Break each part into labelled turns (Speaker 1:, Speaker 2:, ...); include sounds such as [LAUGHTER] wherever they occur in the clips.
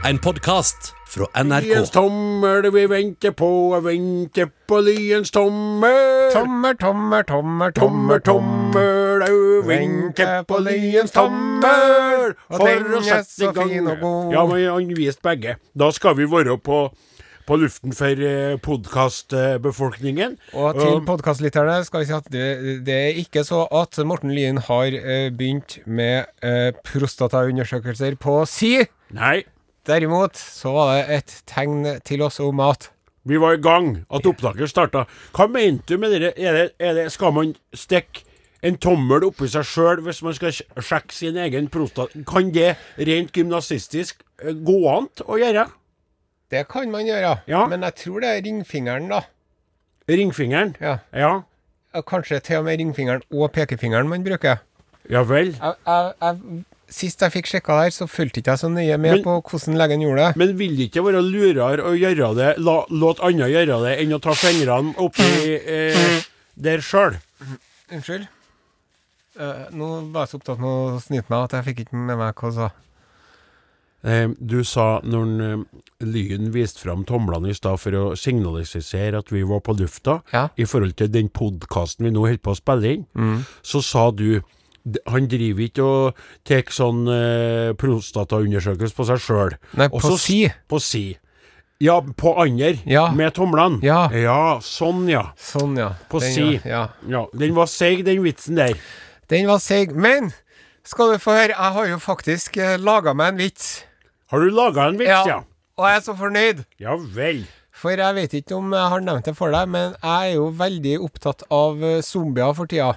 Speaker 1: En podkast fra NRK.
Speaker 2: Lyens tommel vi venter på, jeg venter på lyens tommel.
Speaker 3: Tommer, tommer, tommer,
Speaker 2: Tommer, tommel, au, venter på lyens tommel.
Speaker 3: For å sette i gang.
Speaker 2: Ja, men han viste begge. Da skal vi være på, på luften for eh, podkastbefolkningen.
Speaker 3: Og til podkastlytterne skal vi si at det, det er ikke så at Morten Lyen har eh, begynt med eh, prostataundersøkelser på si.
Speaker 2: Nei,
Speaker 3: Derimot så var det et tegn til oss om at
Speaker 2: vi var i gang. At opptaket starta. Hva mente du med det? Er det, er det skal man stikke en tommel oppi seg sjøl hvis man skal sjekke sin egen prostat? Kan det rent gymnasistisk eh, gå an å gjøre?
Speaker 3: Det kan man gjøre,
Speaker 2: Ja.
Speaker 3: men jeg tror det er ringfingeren, da.
Speaker 2: Ringfingeren?
Speaker 3: Ja.
Speaker 2: Ja.
Speaker 3: Kanskje til og med ringfingeren og pekefingeren man bruker.
Speaker 2: Ja vel.
Speaker 3: Jeg, jeg, jeg, sist jeg fikk sjekka der, så fulgte ikke jeg så nøye med
Speaker 2: Men-
Speaker 3: på hvordan legen gjorde det.
Speaker 2: Men vil det ikke være lurere å gjøre det, la, låt andre gjøre det, enn å ta fingrene oppi eh, der sjøl?
Speaker 3: Unnskyld? Uh, nå var jeg så opptatt med å snyte meg at jeg fikk ikke med meg hva du sa.
Speaker 2: Eh, du sa når eh, Lyn viste fram tomlene i stad for å signalisere at vi var på lufta,
Speaker 3: Ja.
Speaker 2: i forhold til den podkasten vi nå holder på å spille inn,
Speaker 3: Mm.
Speaker 2: så sa du han driver ikke og tar sånn eh, prostataundersøkelse på seg sjøl.
Speaker 3: Nei, på si.
Speaker 2: På si. Ja, på andre,
Speaker 3: Ja.
Speaker 2: med tomlene.
Speaker 3: Ja.
Speaker 2: ja, sånn ja.
Speaker 3: Sånn, ja.
Speaker 2: På
Speaker 3: Den,
Speaker 2: si.
Speaker 3: Ja.
Speaker 2: ja. Den var seig, den vitsen der.
Speaker 3: Den var seig. Men skal du få høre, jeg har jo faktisk uh, laga meg en vits.
Speaker 2: Har du laga en vits, ja?
Speaker 3: Og jeg er så fornøyd.
Speaker 2: Ja vel.
Speaker 3: For jeg vet ikke om jeg har nevnt det for deg, men jeg er jo veldig opptatt av eh, zombier for tida.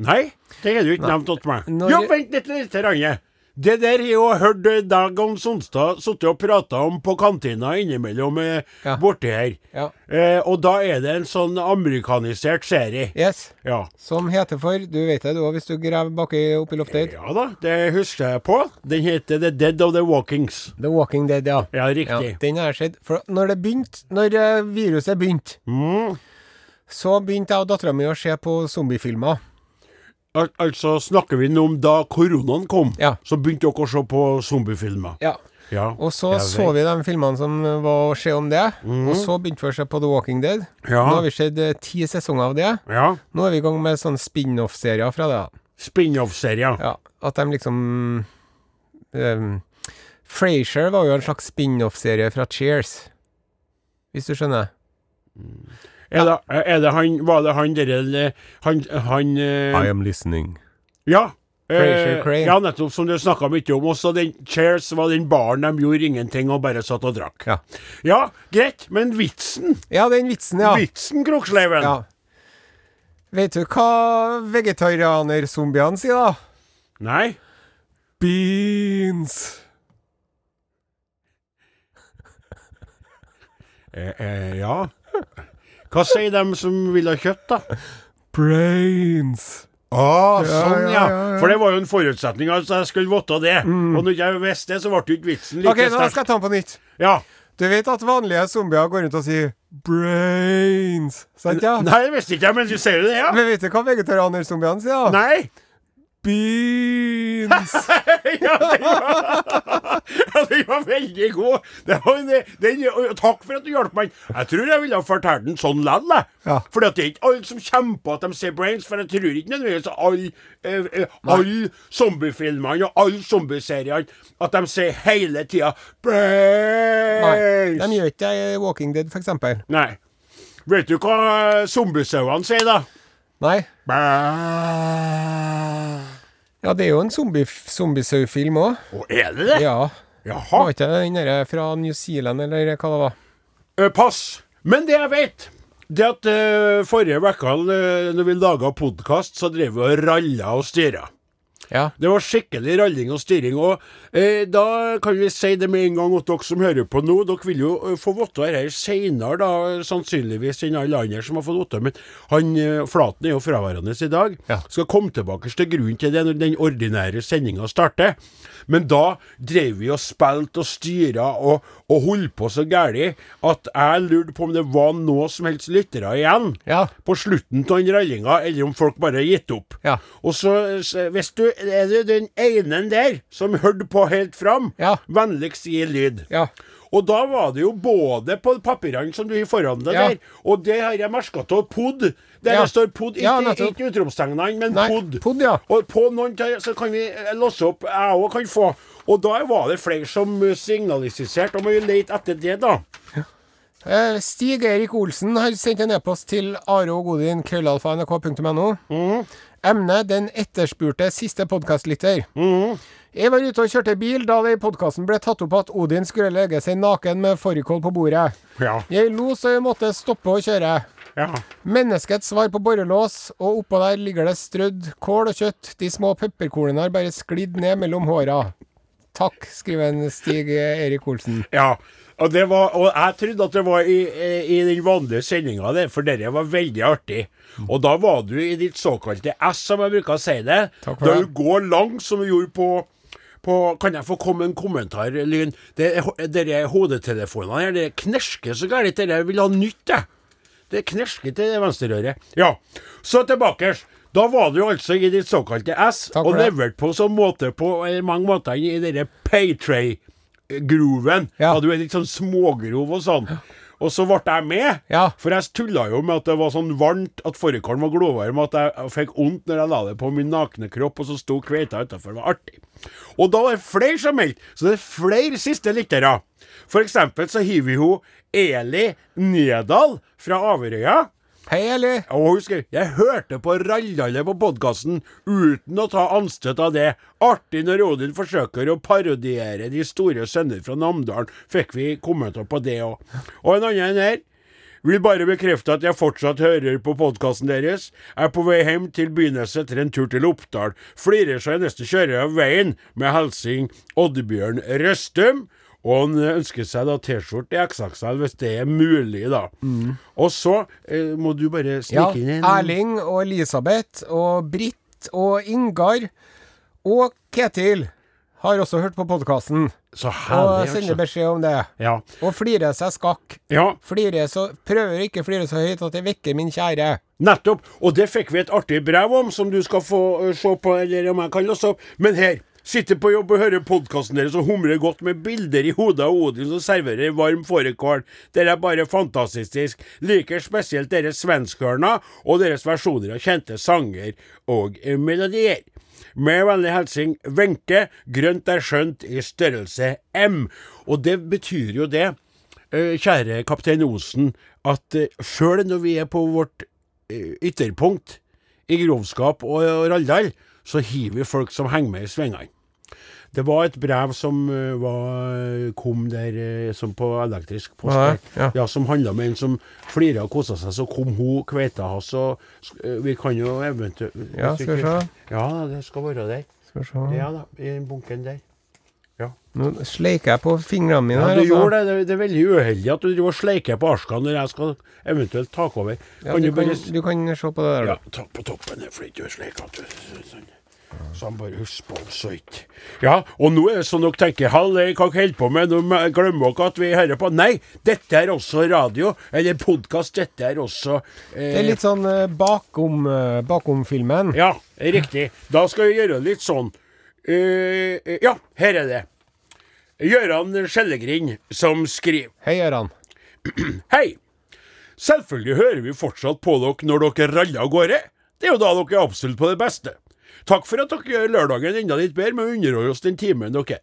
Speaker 2: Nei, det har du ikke nevnt til meg.
Speaker 3: Når-
Speaker 2: Jo, vent litt, litt. Ranne. Det der har jo hørt eh, deg og Sonstad sittet og prata om på kantina innimellom eh,
Speaker 3: Ja.
Speaker 2: borti her.
Speaker 3: Ja.
Speaker 2: Eh, og da er det en sånn amerikanisert serie.
Speaker 3: Yes.
Speaker 2: Ja.
Speaker 3: Som heter for Du vet det du òg, hvis du graver baki oppi loftet.
Speaker 2: Ja da, det husker jeg på. Den heter The Dead of the Walkings.
Speaker 3: The Walking Dead, ja.
Speaker 2: Ja,
Speaker 3: ja
Speaker 2: riktig.
Speaker 3: den har jeg sett. For når det begynte, når eh, viruset begynte,
Speaker 2: Mm.
Speaker 3: så begynte jeg og dattera mi å se på zombiefilmer.
Speaker 2: Al altså, snakker vi nå om da koronaen kom,
Speaker 3: Ja.
Speaker 2: så begynte dere å se på zombiefilmer.
Speaker 3: Ja.
Speaker 2: Ja.
Speaker 3: Og så så vi de filmene som var å se om det. Og så begynte vi å se på The Walking Dead.
Speaker 2: Ja.
Speaker 3: Nå har vi sett eh, ti sesonger av det.
Speaker 2: Ja.
Speaker 3: Nå er vi i gang med sånne spin-off-serier fra det.
Speaker 2: Spin-off-serier.
Speaker 3: Ja, At de liksom um, Frasier var jo en slags spin-off-serie fra Cheers. Hvis du skjønner?
Speaker 2: Er, det, er det han Var det han derre Han, han I
Speaker 3: am listening.
Speaker 2: Ja. Eh, ja, nettopp som du snakka mye om. Også den Chairs var den baren de gjorde ingenting og bare satt og drakk.
Speaker 3: Ja.
Speaker 2: Ja, greit, men vitsen
Speaker 3: Ja, den vitsen, ja.
Speaker 2: Vitsen, Kroksleiven.
Speaker 3: ja. Vet du hva vegetarianerzombiene sier, da?
Speaker 2: Nei?
Speaker 3: Beans.
Speaker 2: Eh, eh, ja. Hva sier dem som vil ha kjøtt, da?
Speaker 3: Brains.
Speaker 2: Ah, sånn, ja,
Speaker 3: ja, ja, ja.
Speaker 2: For det var jo en forutsetning at jeg skulle vite det. Og når jeg visste det, så ble jo ikke vitsen like
Speaker 3: OK, nå skal jeg ta den på nytt.
Speaker 2: Ja.
Speaker 3: Du vet at vanlige zombier går rundt og sier brains, sant ja?
Speaker 2: Nei, det visste ikke jeg, men du sier det, ja.
Speaker 3: Men vet du hva vegetarianerzombiene sier? da?
Speaker 2: Nei.
Speaker 3: Beans. [LAUGHS]
Speaker 2: ja, den var, ja, den var veldig god. Det var, den, takk for at du hjalp meg. Jeg tror jeg ville ha fortalt den sånn likevel.
Speaker 3: Ja.
Speaker 2: Fordi det er ikke alle som kommer på at de ser Brains, for jeg tror ikke nødvendigvis alle eh, eh, alle zombiefilmene og alle zombieseriene at de ser hele tida
Speaker 3: Nei, de gjør ikke det i Walking Dead, for eksempel.
Speaker 2: Nei. Vet du hva zombiesauene sier, da?
Speaker 3: Nei.
Speaker 2: Bæ.
Speaker 3: Ja, det er jo en zombie-sau-film òg.
Speaker 2: Å, er det det?
Speaker 3: Ja.
Speaker 2: Jaha.
Speaker 3: Var ikke den derre fra New Zealand, eller hva det var?
Speaker 2: Uh, pass. Men det jeg vet, det at uh, forrige uke uh, når vi laga podkast, så drev vi og ralla og styra.
Speaker 3: Ja.
Speaker 2: Det var skikkelig ralling og styring. Og eh, da kan vi si det med en gang at dere som hører på nå, dere vil jo eh, få vite dette her seinere, da, sannsynligvis enn alle andre som har fått vite. Men han eh, Flaten er jo fraværende i dag.
Speaker 3: Ja.
Speaker 2: Skal komme tilbake til grunnen til det når den ordinære sendinga starter. Men da drev vi og spilte og styra og, og holdt på så gæli at jeg lurte på om det var noe som helst lyttere igjen
Speaker 3: Ja.
Speaker 2: på slutten av den rallinga, eller om folk bare gitt opp.
Speaker 3: Ja.
Speaker 2: Og så, hvis du er du den ene der som hørte på helt fram,
Speaker 3: Ja.
Speaker 2: vennligst gi lyd.
Speaker 3: Ja.
Speaker 2: Og da var det jo både på papirene som du har foran deg
Speaker 3: Ja.
Speaker 2: der, og det har jeg merka av POD. Der
Speaker 3: Ja.
Speaker 2: det står POD, ikke,
Speaker 3: Ja,
Speaker 2: ikke utropstegnene, men
Speaker 3: Nei,
Speaker 2: POD.
Speaker 3: pod, ja.
Speaker 2: Og på noen så kan vi eh, låse opp, jeg òg kan få. Og da var det flere som eh, signaliserte, og må jo lete etter det, da.
Speaker 3: Eh, Stig Erik Olsen har sendt en e-post til arogodin krøllalfa.nrk.no.
Speaker 2: Mhm.
Speaker 3: Emne 'Den etterspurte siste podkastlytter'.
Speaker 2: Mhm.
Speaker 3: Jeg var ute og kjørte bil da det i podkasten ble tatt opp at Odin skulle legge seg naken med fårikål på bordet.
Speaker 2: Ja.
Speaker 3: Jeg lo så jeg måtte stoppe å kjøre.
Speaker 2: ja.
Speaker 3: Menneskets svar på borrelås, og oppå der ligger det strødd kål og kjøtt. De små pepperkornene har bare sklidd ned mellom håra. Takk, skriver en Stig Erik Olsen.
Speaker 2: Ja, og, det var, og jeg trodde at det var i, i den vanlige sendinga, for dette var veldig artig. Og da var du i ditt såkalte S, som jeg bruker å si det. Da du går langt, som du gjorde på på, kan jeg få komme en kommentar, Lyn? Det Dere hodetelefonene her, det knersker så gærent. Dere vil ha nytt, jeg. Det knersker til det venstrerøret. Ja. Så tilbake. Da var du altså i ditt såkalte S, og leverte på sånn måte på eh, mange måter i denne Paytray-groven.
Speaker 3: Ja.
Speaker 2: Ja. du er litt sånn smågrov og sånn. Og så ble jeg med,
Speaker 3: Ja.
Speaker 2: for jeg tulla jo med at det var sånn varmt at fårikålen var glovarm, at jeg fikk vondt når jeg la det på min nakne kropp, og så sto kveita utafor. Det var artig. Og da er det flere som meldte, så det er flere siste lyttere. For eksempel så hiver vi jo Eli Nedal fra Averøya.
Speaker 3: Hei, Eli.
Speaker 2: Og husker, Jeg hørte på Rallalle på podkasten uten å ta anstøt av det. Artig når Odin forsøker å parodiere de store sønner fra Namdalen. Fikk vi kommentarer på det òg. Og en annen her. Vil bare bekrefte at jeg fortsatt hører på podkasten deres. Er på vei hjem til Byneset etter en tur til Oppdal. Flirer så jeg nesten kjører av veien. Med hilsing Oddbjørn Røstum. Og han ønsker seg da T-skjorte i XXL, hvis det er mulig, da. Og så eh, må du bare
Speaker 3: Ja,
Speaker 2: inn en
Speaker 3: Erling og Elisabeth og Britt og Ingar og Ketil har også hørt på podkasten
Speaker 2: Så
Speaker 3: og sender
Speaker 2: altså.
Speaker 3: beskjed om det.
Speaker 2: Ja.
Speaker 3: Og flirer seg skakk.
Speaker 2: ja,
Speaker 3: Flirer så, prøver ikke å flire så høyt at det vekker min kjære.
Speaker 2: nettopp. Og det fikk vi et artig brev om, som du skal få eh, se på, eller om jeg kan låse opp. Men her. Sitter på jobb og hører podkasten deres og humrer godt med bilder i hodet av Odin som serverer varm fårikål. Dere er bare fantastisk. Liker spesielt deres svenskhørna og deres versjoner av kjente sanger og eh, melodier. Med vennlig hilsen Wenche. Grønt er skjønt i størrelse M. Og det betyr jo det, eh, kjære kaptein Osen, at uh, sjøl når vi er på vårt eh, ytterpunkt i grovskap og, Raldal, så hiver vi folk som henger med i svingene. Det var et brev som eh, var, kom der eh, som på elektrisk post.
Speaker 3: Ja,
Speaker 2: ja.
Speaker 3: ja.
Speaker 2: som handla med en som flira og kosa seg. Så kom hun kveita hans, og eh, vi kan jo eventuelt
Speaker 3: Ja, skal vi se.
Speaker 2: Ja, det skal være der.
Speaker 3: Skal vi se.
Speaker 2: Ja da, i den bunken der.
Speaker 3: Nå sleiker jeg på fingrene mine
Speaker 2: Ja,
Speaker 3: her.
Speaker 2: du
Speaker 3: altså.
Speaker 2: gjorde det. Det er- veldig uheldig at du driver og sleiker på arskene når jeg skal eventuelt ta over.
Speaker 3: Ja,
Speaker 2: kan
Speaker 3: du,
Speaker 2: du bare
Speaker 3: kan, du kan se på det der,
Speaker 2: Ja, ta på toppen her, for ikke å sleike du sånn. Så han bare husk på så ikke Ja, og nå er det sånn dere tenker Hallei, hva holder på med? Nå glemmer dere at vi hører på. Nei, dette er også radio, eller podkast. Dette er også eh,
Speaker 3: Det er litt sånn eh, bakom, eh, bakom filmen.
Speaker 2: Ja, riktig. Da skal vi gjøre litt sånn. Eh, ja, her er det. Gøran Skjellegrind som skriver.
Speaker 3: Hei, Gøran. [CLEARS THROAT]
Speaker 2: Hei! Selvfølgelig hører vi fortsatt på dere når dere raller av gårde. Det er jo da dere er absolutt på det beste. Takk for at dere gjør lørdagen enda litt bedre med å underholde oss den timen dere.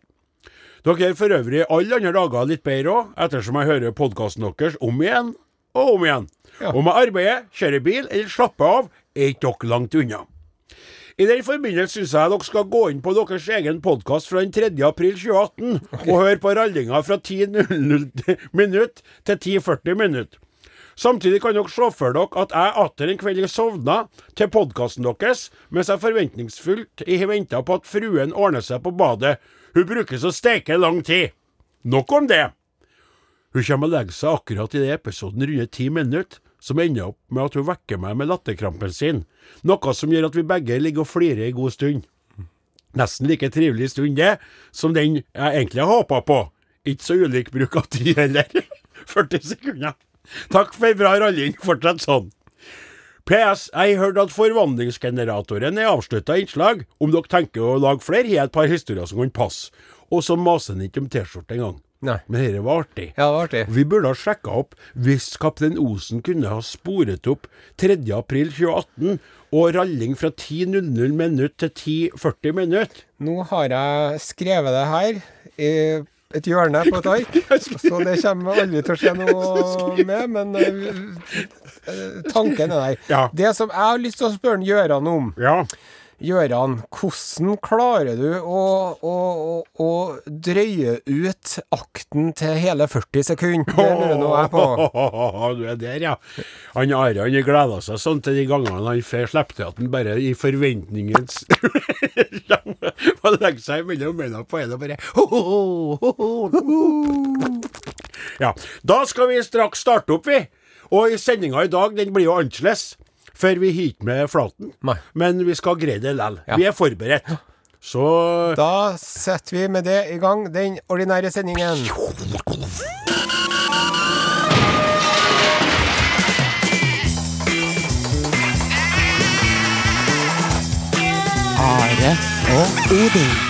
Speaker 2: Dere er for øvrig alle andre dager litt bedre òg, ettersom jeg hører podkasten deres om igjen og om igjen.
Speaker 3: Ja.
Speaker 2: Om jeg arbeider, kjører bil eller slapper av, er ikke dere langt unna. I den forbindelse syns jeg dere skal gå inn på deres egen podkast fra den 3. april 2018 og høre på rallinga fra 10.00 minutt til 10.40 minutt. Samtidig kan dere se for dere at jeg atter en kveld sovna til podkasten deres, mens jeg forventningsfullt har venta på at fruen ordner seg på badet. Hun brukes å steke lang tid. Nok om det. Hun kommer og legger seg akkurat i den episoden rundt ti minutter, som ender opp med at hun vekker meg med latterkrampen sin, noe som gjør at vi begge ligger og flirer en god stund. Nesten like trivelig stund, det, som den jeg egentlig håpa på. Ikke så ulik bruk av tid heller. [LAUGHS] 40 sekunder. Takk for bra ralling. Fortsett sånn. PS. Jeg hørte at forvandlingsgeneratoren er avslutta innslag. Om dere tenker å lage flere, har jeg et par historier som kan passe. Og så maser han ikke om T-skjorte engang.
Speaker 3: Nei.
Speaker 2: Men dette var artig.
Speaker 3: Ja, det var artig.
Speaker 2: Vi burde ha sjekka opp hvis kaptein Osen kunne ha sporet opp 3. april 2018 og ralling fra 10.00 minutt til 10.40 minutt.
Speaker 3: Nå har jeg skrevet det her i et hjørne på et ark, [LAUGHS] så det kommer aldri til å skje [LAUGHS] noe med, men eh, tanken er der.
Speaker 2: Ja.
Speaker 3: Det som jeg har lyst til å spørre Gjøran om
Speaker 2: Ja.
Speaker 3: Gjøran, hvordan klarer du å, å, å, å drøye ut akten til hele 40 sekunder? Det lurer nå jeg på. [LAUGHS]
Speaker 2: Du er der, ja. Han Are han gleda seg sånn til de gangene han får slippe til at han bare i forventningens [LAUGHS] Man legger seg mellom beina på en og bare Ja. Da skal vi straks starte opp, vi. Og sendinga i dag, den blir jo annerledes. For vi har ikke med Flaten.
Speaker 3: Nei.
Speaker 2: Men vi skal greie det likevel.
Speaker 3: Ja.
Speaker 2: Vi er forberedt. Så
Speaker 3: Da setter vi med det i gang den ordinære sendingen.
Speaker 1: Are og Odin.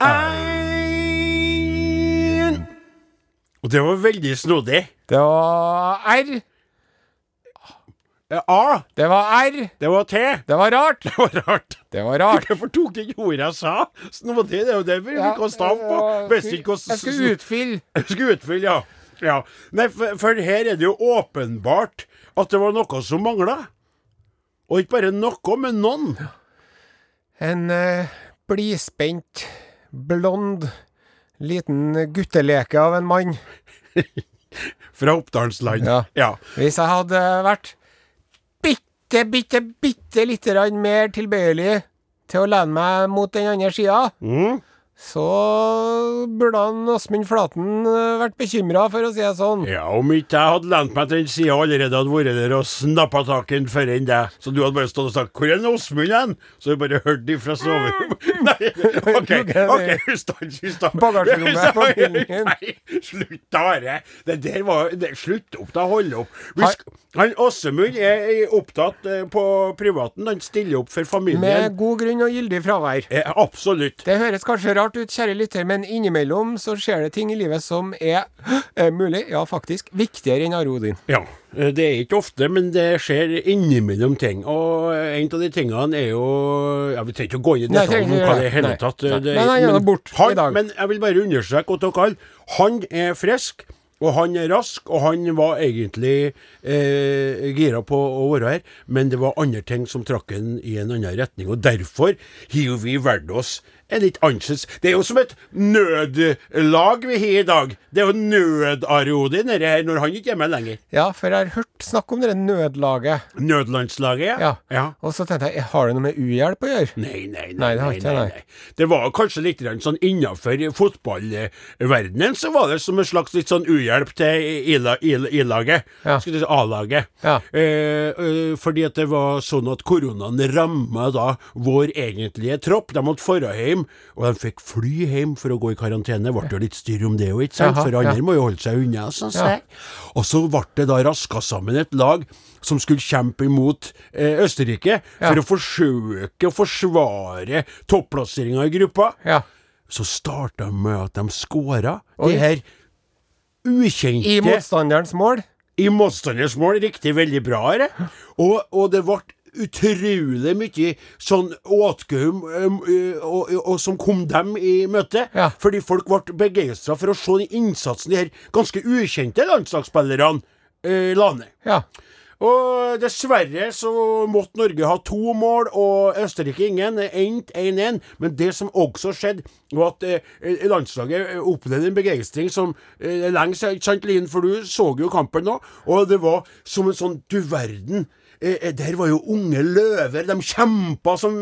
Speaker 2: P1 Og det var veldig snodig.
Speaker 3: Det var R.
Speaker 2: Eh, A,
Speaker 3: Det var R.
Speaker 2: det var T.
Speaker 3: Det var rart.
Speaker 2: Det var rart.
Speaker 3: Det var rart. [LAUGHS]
Speaker 2: Hvorfor tok du ikke ordet jeg sa? Snodig, det er jo det vi
Speaker 3: Ja,
Speaker 2: fikk å stav på. Hvordan
Speaker 3: Jeg skulle utfylle. [LAUGHS]
Speaker 2: Jeg skulle utfylle, ja. ja. Nei, for, for her er det jo åpenbart at det var noe som mangla. Og ikke bare noe, men noen.
Speaker 3: En uh, blidspent, blond, liten gutteleke av en mann. [LAUGHS]
Speaker 2: Fra Oppdalsland.
Speaker 3: Ja.
Speaker 2: ja.
Speaker 3: Hvis jeg hadde vært bitte, bitte, bitte lite grann mer tilbøyelig til å lene meg mot den andre sida,
Speaker 2: Mm.
Speaker 3: Så burde han Åsmund Flaten eh, vært bekymra, for å si det sånn.
Speaker 2: Ja, om ikke jeg hadde lent meg til den sida allerede hadde vært der og snappa tak i den før enn deg, så du hadde bare stått og sagt 'Hvor er Åsmund hen?' Så du bare hørt fra soverommet. [LAUGHS] Nei, [LAUGHS] OK, OK, stans, stans.
Speaker 3: Bagasjerommet på [LAUGHS] bilen.
Speaker 2: Nei, slutt, Are. Det der var det, Slutt opp, da. Hold opp. Han Åsemund er opptatt eh, på privaten. Han stiller opp for familien.
Speaker 3: Med god grunn og gyldig fravær.
Speaker 2: Eh, absolutt.
Speaker 3: Det høres kanskje rart ut, kjære lytter, men innimellom så skjer det ting i livet som er, er mulig, ja faktisk, viktigere enn Are Odin.
Speaker 2: Ja. eh, Det er ikke ofte, men det skjer innimellom ting. Og en av de tingene er jo ja, Vi trenger ikke å gå inn i
Speaker 3: Nei,
Speaker 2: om hva det er i hele
Speaker 3: Nei,
Speaker 2: tatt.
Speaker 3: nei.
Speaker 2: Det,
Speaker 3: Men han er nå bort
Speaker 2: han,
Speaker 3: i dag.
Speaker 2: Men jeg vil bare understreke til dere han er frisk. Og han er rask, og han var egentlig eh, gira på å være her, men det var andre ting som trakk han i en annen retning. Og derfor har vi valgt oss en litt annerledes Det er jo som et nødlag vi har i dag. Det er jo nød-Arodin her, når han ikke er med lenger.
Speaker 3: Ja, for jeg har hørt snakk om det nødlaget.
Speaker 2: Nødlandslaget,
Speaker 3: Ja.
Speaker 2: ja.
Speaker 3: Og så tenkte jeg, har det noe med uhjelp å gjøre?
Speaker 2: Nei, nei, nei.
Speaker 3: Nei,
Speaker 2: nei, nei,
Speaker 3: nei.
Speaker 2: Det var kanskje litt sånn innafor fotballverdenen, så var det som en slags litt sånn uhjelp til I-laget.
Speaker 3: Ja.
Speaker 2: Skulle si A-laget.
Speaker 3: Ja.
Speaker 2: Eh, eh, fordi at det var sånn at koronaen ramma da vår egentlige tropp. De måtte dra hjem, og de fikk fly hjem for å gå i karantene. Det ble jo litt styr om det jo, ikke sant? For andre må jo holde seg unna, sånn
Speaker 3: Ja.
Speaker 2: Og så ble det da raska sammen et lag som skulle kjempe imot eh, Østerrike for å forsøke å forsvare topplasseringa i gruppa.
Speaker 3: Ja.
Speaker 2: Så starta de med at de skåra Det her ukjente
Speaker 3: I motstanderens mål?
Speaker 2: i motstanders mål. Riktig, veldig bra. Og, og det ble utrolig mye sånn åtgaum som kom dem i møte.
Speaker 3: Ja.
Speaker 2: Fordi folk ble begeistra for å se den innsatsen de her ganske ukjente landslagsspillerne eh, la ned.
Speaker 3: Ja.
Speaker 2: Og dessverre så måtte Norge ha to mål, og Østerrike ingen. Endte 1-1. Men det som også skjedde, var at eh, landslaget opplevde en begeistring som eh, lenge siden. For du så jo kampen nå, og det var som en sånn Du verden. Eh, eh, der var jo unge løver. De kjempa som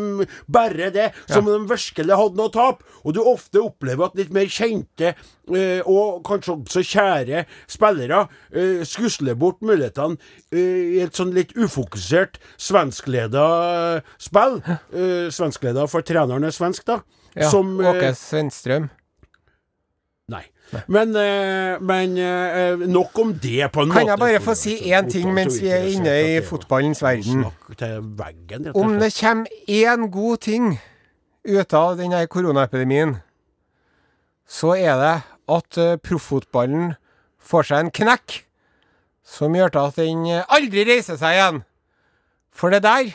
Speaker 2: bare det. Som ja. de virkelig hadde noe å tape. Og du ofte opplever at litt mer kjente eh, og kanskje også kjære spillere eh, skusler bort mulighetene eh, i et sånn litt ufokusert svenskleda spill. Eh, svenskleda for treneren er svensk, da.
Speaker 3: ja.
Speaker 2: Som eh,
Speaker 3: Åke Svenstrøm.
Speaker 2: Men, eh, men eh, nok om det, på en
Speaker 3: Kan
Speaker 2: måte.
Speaker 3: jeg bare få si én ting mens vi er inne i fotballens verden?
Speaker 2: Veggen,
Speaker 3: Om det kommer én god ting ut av denne koronaepidemien, så er det at eh, proffotballen får seg en knekk som gjør til at den aldri reiser seg igjen. For det der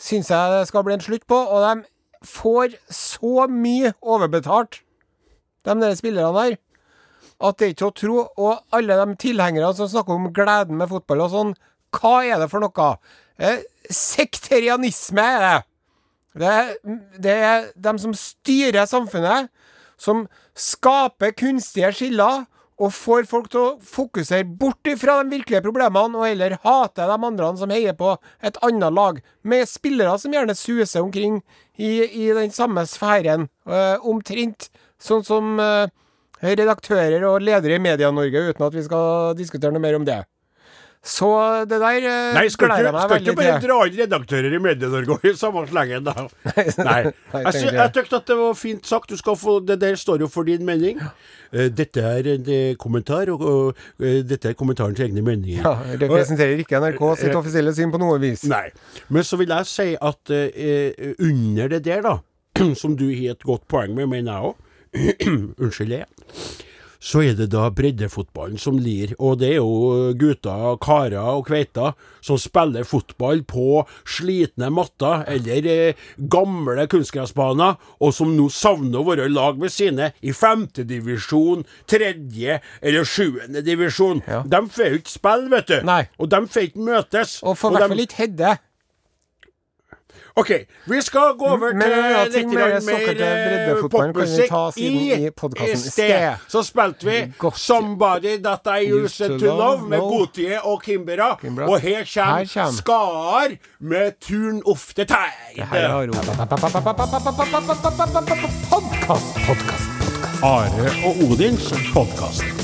Speaker 3: syns jeg det skal bli en slutt på, og de får så mye overbetalt, de der spillerne der, at det er ikke å tro. Og alle de tilhengerne som snakker om gleden med fotball og sånn, hva er det for noe? Eh, sekterianisme er det. Det det er dem som styrer samfunnet, som skaper kunstige skiller og får folk til å fokusere bort fra de virkelige problemene, og heller hate de andre som heier på et annet lag, med spillere som gjerne suser omkring i, i den samme sfæren, eh, omtrent sånn som eh, redaktører og ledere i Media-Norge, uten at vi skal diskutere noe mer om det. Så det der eh,
Speaker 2: Nei, skal
Speaker 3: gleder
Speaker 2: ikke,
Speaker 3: jeg meg
Speaker 2: skal ikke bare dra inn redaktører i Medie-Norge i samme slengen, da? [LAUGHS] Nei. Jeg,
Speaker 3: jeg.
Speaker 2: jeg tykte at det var fint sagt. Du skal få, det der står jo for din mening. Eh, dette er en eh, kommentar, og, og dette er kommentaren til egne meninger.
Speaker 3: Ja, representerer ikke NRK sitt offisielle syn på noe vis.
Speaker 2: Nei. Men så vil jeg si at under det der, da, [CLEARS THROAT] som du har et godt poeng med, mener jeg òg [CLEARS THROAT] Unnskyld igjen. Så er det da breddefotballen som lir, og det er jo gutter, karer og kveiter som spiller fotball på slitne matter eller eh, gamle kunstgressbaner, og som nå savner å være i lag med sine i femtedivisjon, tredje eller sjuende divisjon.
Speaker 3: Ja.
Speaker 2: De får jo ikke spille, vet du.
Speaker 3: Nei.
Speaker 2: Og de får ikke møtes.
Speaker 3: Og får i hvert fall ikke Hedde.
Speaker 2: OK, vi skal gå over til
Speaker 3: en annen
Speaker 2: litt
Speaker 3: såkalt
Speaker 2: mer eh, popmusikk.
Speaker 3: i
Speaker 2: i sted så spilte vi
Speaker 3: Godt.
Speaker 2: 'Somebody That I Used to Love' med Gotie og Kimbera.
Speaker 3: Kimbra.
Speaker 2: Og her kommer
Speaker 3: kommer-
Speaker 2: Skar med 'Turn Off The Tide'.
Speaker 3: Podkast.
Speaker 2: Are og Odins podkast.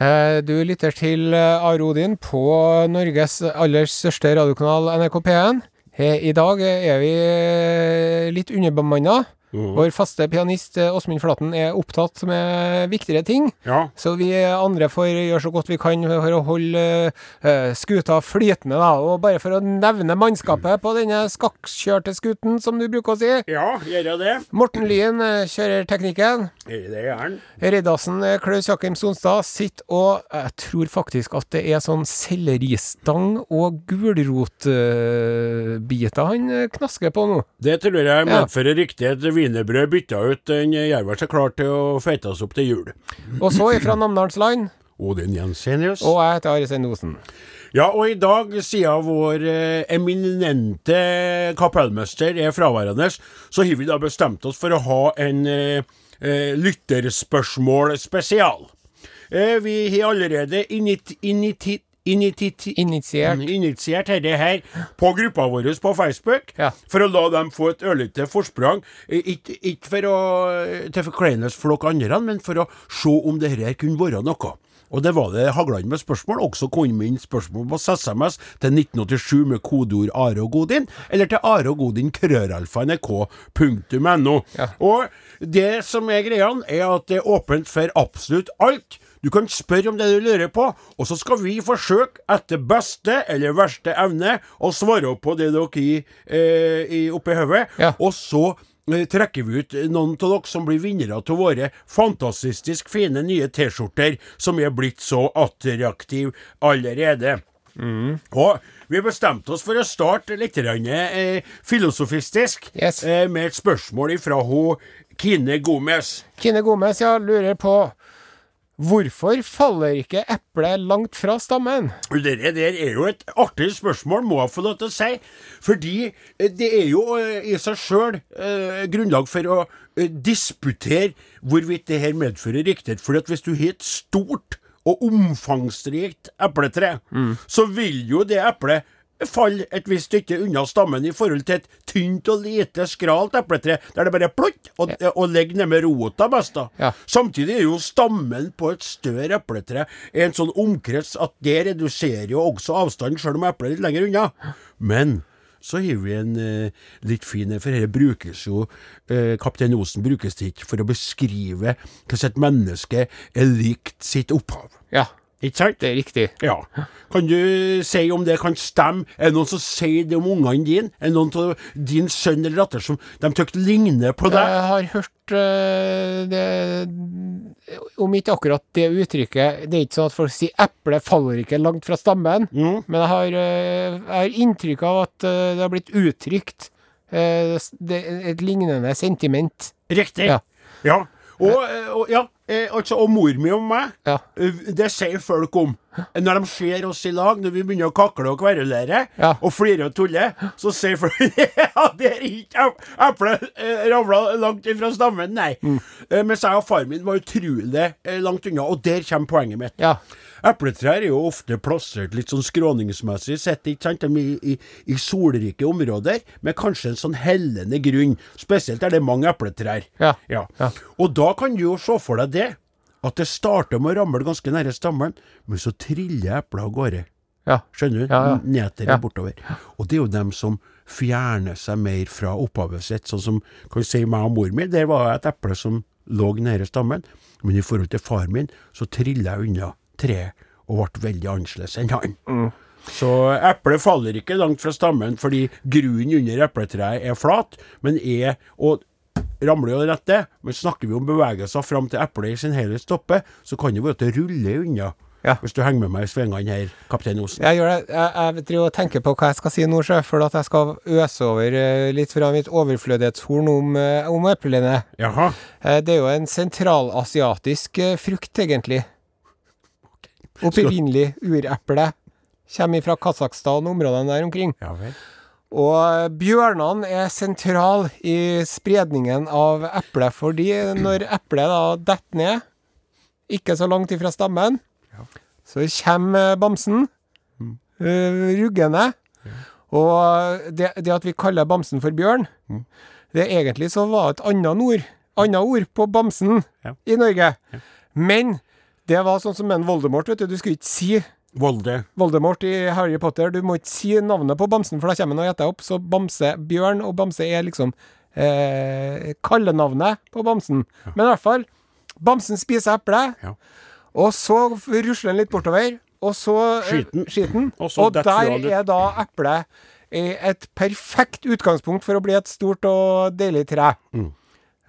Speaker 3: Eh, Du lytter til eh, Are Odin på Norges aller største radiokanal NRK P1. I dag er vi eh, litt underbemanna. Vår faste pianist eh, Åsmund Flaten er opptatt med viktigere ting.
Speaker 2: Ja.
Speaker 3: Så vi andre får gjøre så godt vi kan for å holde uh, skuta flytende, da. Og bare for å nevne mannskapet på denne skakkjørte skuten, som du bruker å si.
Speaker 2: ja, gjør jeg det?
Speaker 3: Morten Lyen eh, kjører teknikken.
Speaker 2: Det det han.
Speaker 3: Reddasen Klaus Jakim Sonstad sitter og Jeg tror faktisk at det er sånn selleristang og gulrotbiter han eh, knasker på nå.
Speaker 2: Det tror jeg medfører riktig. Et wienerbrød bytta ut. Den gjør seg klar til å feites opp til jul.
Speaker 3: Og så ifra Namdalsland.
Speaker 2: Odin Jensenius.
Speaker 3: Og jeg heter Are Sein Osen.
Speaker 2: Ja, og i dag, siden vår eh, eminente kapellmester er fraværende, så har vi da bestemt oss for å ha en eh, eh, lytterspørsmål spesial. Eh, vi har allerede init, initi, initi,
Speaker 3: Initiert.
Speaker 2: initiert dette her på gruppa vår på Facebook,
Speaker 3: Ja.
Speaker 2: for å la dem få et ørlite forsprang. Ikke for å til forkleinelse for dere andre, men for å se om dette her kunne være noe. Og det var det haglende med spørsmål. Også kom inn spørsmål på SMS til 1987 med kodeord Are og Godin, eller til Are og Godin krøralfa
Speaker 3: Ja.
Speaker 2: Og det som er greia, er at det er åpent for absolutt alt. Du kan spørre om det du lurer på, og så skal vi forsøke etter beste eller verste evne å svare opp på det dere gir eh, i- oppi hodet.
Speaker 3: Ja.
Speaker 2: Og så eh, trekker vi ut noen av dere som blir vinnere til våre fantastisk fine nye T-skjorter, som er blitt så attraktive allerede. Og vi bestemte oss for å starte litt eh, filosofistisk
Speaker 3: Yes.
Speaker 2: eh, med et spørsmål fra hun Kine Gomez.
Speaker 3: Kine Gomez ja, lurer på Hvorfor faller ikke eplet langt fra stammen?
Speaker 2: Det der er jo et artig spørsmål, må jeg få lov til å si. Fordi eh, det er jo eh, i seg sjøl eh, grunnlag for å disputere hvorvidt det her medfører riktighet. For hvis du har et stort og omfangsrikt epletre, så vil jo det eplet falle et visst stykke unna stammen i forhold til et tynt og lite skralt epletre, der det bare plott og, og ligger nede rota best. da.
Speaker 3: Ja.
Speaker 2: Samtidig er jo stammen på et større epletre en sånn omkrets at det reduserer jo også avstanden, selv om eplet er litt lenger unna. Men så har vi en eh, litt fin For dette brukes jo eh, Kaptein Osen brukes ikke for å beskrive hvordan et menneske er likt sitt opphav.
Speaker 3: Ja,
Speaker 2: Ikke sant?
Speaker 3: det er riktig.
Speaker 2: Ja. Kan du si om det kan stemme? Er det noen som sier det om ungene dine? Er det noen av din sønn eller datter som de tykt ligner på deg?
Speaker 3: Jeg har hørt øh, det Om ikke akkurat det uttrykket Det er ikke sånn at folk sier 'eple faller ikke langt fra stammen',
Speaker 2: Mm.
Speaker 3: men jeg har, øh, jeg har inntrykk av at øh, det har blitt uttrykt øh, det, et lignende sentiment.
Speaker 2: Riktig.
Speaker 3: Ja.
Speaker 2: Ja. Og, eh, og, ja, eh, altså, og mor mi og meg,
Speaker 3: Ja.
Speaker 2: eh, det sier folk om. Når de ser oss i lag, når vi begynner å kakle og kverulere
Speaker 3: Ja.
Speaker 2: og flire og tulle, så sier folk [LAUGHS] Ja, det er ikke eplet ramla langt ifra stammen, nei.
Speaker 3: Mm.
Speaker 2: Mens jeg og far min var utrolig langt unna, og der kommer poenget mitt.
Speaker 3: Ja.
Speaker 2: Epletrær er jo ofte plassert litt sånn skråningsmessig sett, ikke sant? I, i, i solrike områder, med kanskje en sånn hellende grunn. Spesielt er det mange epletrær.
Speaker 3: Ja.
Speaker 2: Ja.
Speaker 3: Ja.
Speaker 2: Og da kan du jo se for deg det, at det starter med å ramle ganske nære stammen, men så triller eplet av gårde.
Speaker 3: ja.
Speaker 2: Skjønner du?
Speaker 3: Ja, ja.
Speaker 2: Nedover
Speaker 3: Ja.
Speaker 2: bortover. Og det er jo dem som fjerner seg mer fra opphavet sitt. Sånn som kan du si meg og mor mi, der var et eple som lå nære stammen. Men i forhold til far min, så trilla jeg unna treet og ble veldig annerledes enn han.
Speaker 3: Mm.
Speaker 2: Så eplet faller ikke langt fra stammen fordi grunnen under epletreet er flat, men er og ramler jo rett det. Men snakker vi om bevegelser fram til eplet i sin helhet stopper, så kan det være at det ruller unna.
Speaker 3: Ja.
Speaker 2: Hvis du henger med meg i svingene her, kaptein Osen.
Speaker 3: Jeg gjør det. Jeg, jeg tenker på hva jeg skal si nå, sjø, for at jeg skal øse over eh, litt fra mitt overflødighetshorn om, eh, om eplene.
Speaker 2: Jaha.
Speaker 3: Eh, Det er jo en sentralasiatisk frukt, egentlig. Opprinnelig ureple. Kommer fra Kasakhstan og områdene der omkring.
Speaker 2: Ja vel.
Speaker 3: Og bjørnene er sentral i spredningen av eplet, fordi når eplet da detter ned, ikke så langt ifra stammen, så kommer bamsen øh, ruggende. Og det, det at vi kaller bamsen for bjørn, det egentlig så var et annet ord, annet ord på bamsen
Speaker 2: Ja.
Speaker 3: i Norge. Men det var sånn som en Voldemort, vet du. Du skulle ikke si
Speaker 2: Volde.
Speaker 3: Voldemort i Harry Potter. Du må ikke si navnet på bamsen, for da kommer han og gjetter opp. Så Bamse Bjørn og Bamse er liksom eh, kallenavnet på bamsen. Men i hvert fall, bamsen spiser eple,
Speaker 2: Ja.
Speaker 3: og så rusler han litt bortover, og så eh,
Speaker 2: Skiten.
Speaker 3: skiten.
Speaker 2: Og
Speaker 3: der er da eplet eh, et perfekt utgangspunkt for å bli et stort og deilig tre.
Speaker 2: Mm.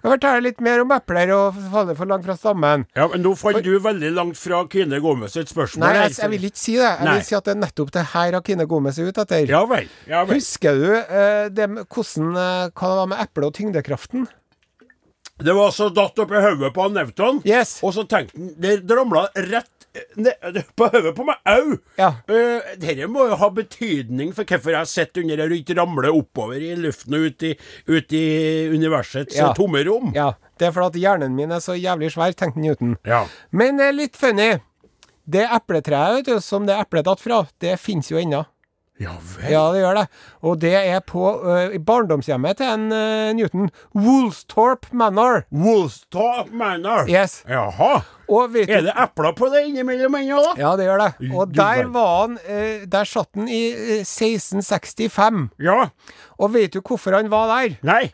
Speaker 3: Kan litt mer om epler og faller for langt fra stammen.
Speaker 2: Ja, men nå falt du veldig langt fra Kine Gomez sitt spørsmål.
Speaker 3: Nei, jeg, jeg vil ikke si det. Jeg
Speaker 2: Nei.
Speaker 3: vil si at det er nettopp det her Kine Gomez er ute etter.
Speaker 2: Ja vel. Ja vel.
Speaker 3: Husker du eh, det hvordan, eh, hva det var med eplet og tyngdekraften?
Speaker 2: Det var så datt oppi hodet på Nevton,
Speaker 3: Yes.
Speaker 2: og så tenkte han Det ramla rett på hodet på meg au!
Speaker 3: Ja.
Speaker 2: Uh, Dette må jo ha betydning for hvorfor jeg sitter under her og ikke ramler oppover i luften og ut i, ut i universets
Speaker 3: Ja.
Speaker 2: eh, tomme rom.
Speaker 3: ja. Det er fordi hjernen min er så jævlig svær, tenkte Newton.
Speaker 2: Ja.
Speaker 3: Men det er litt funny. Det epletreet vet du, som det eplet datt fra, det fins jo ennå.
Speaker 2: Ja vel.
Speaker 3: Ja, det gjør det. Og det er på uh, barndomshjemmet til en uh, Newton. Woolstorp Manor.
Speaker 2: Woolstorp Manor.
Speaker 3: Yes.
Speaker 2: Jaha. Er det epler på det innimellom ennå, da?
Speaker 3: Ja, det gjør det. Og der var han uh, Der satt han i eh, 1665.
Speaker 2: Ja.
Speaker 3: Og vet du hvorfor han var der?
Speaker 2: Nei.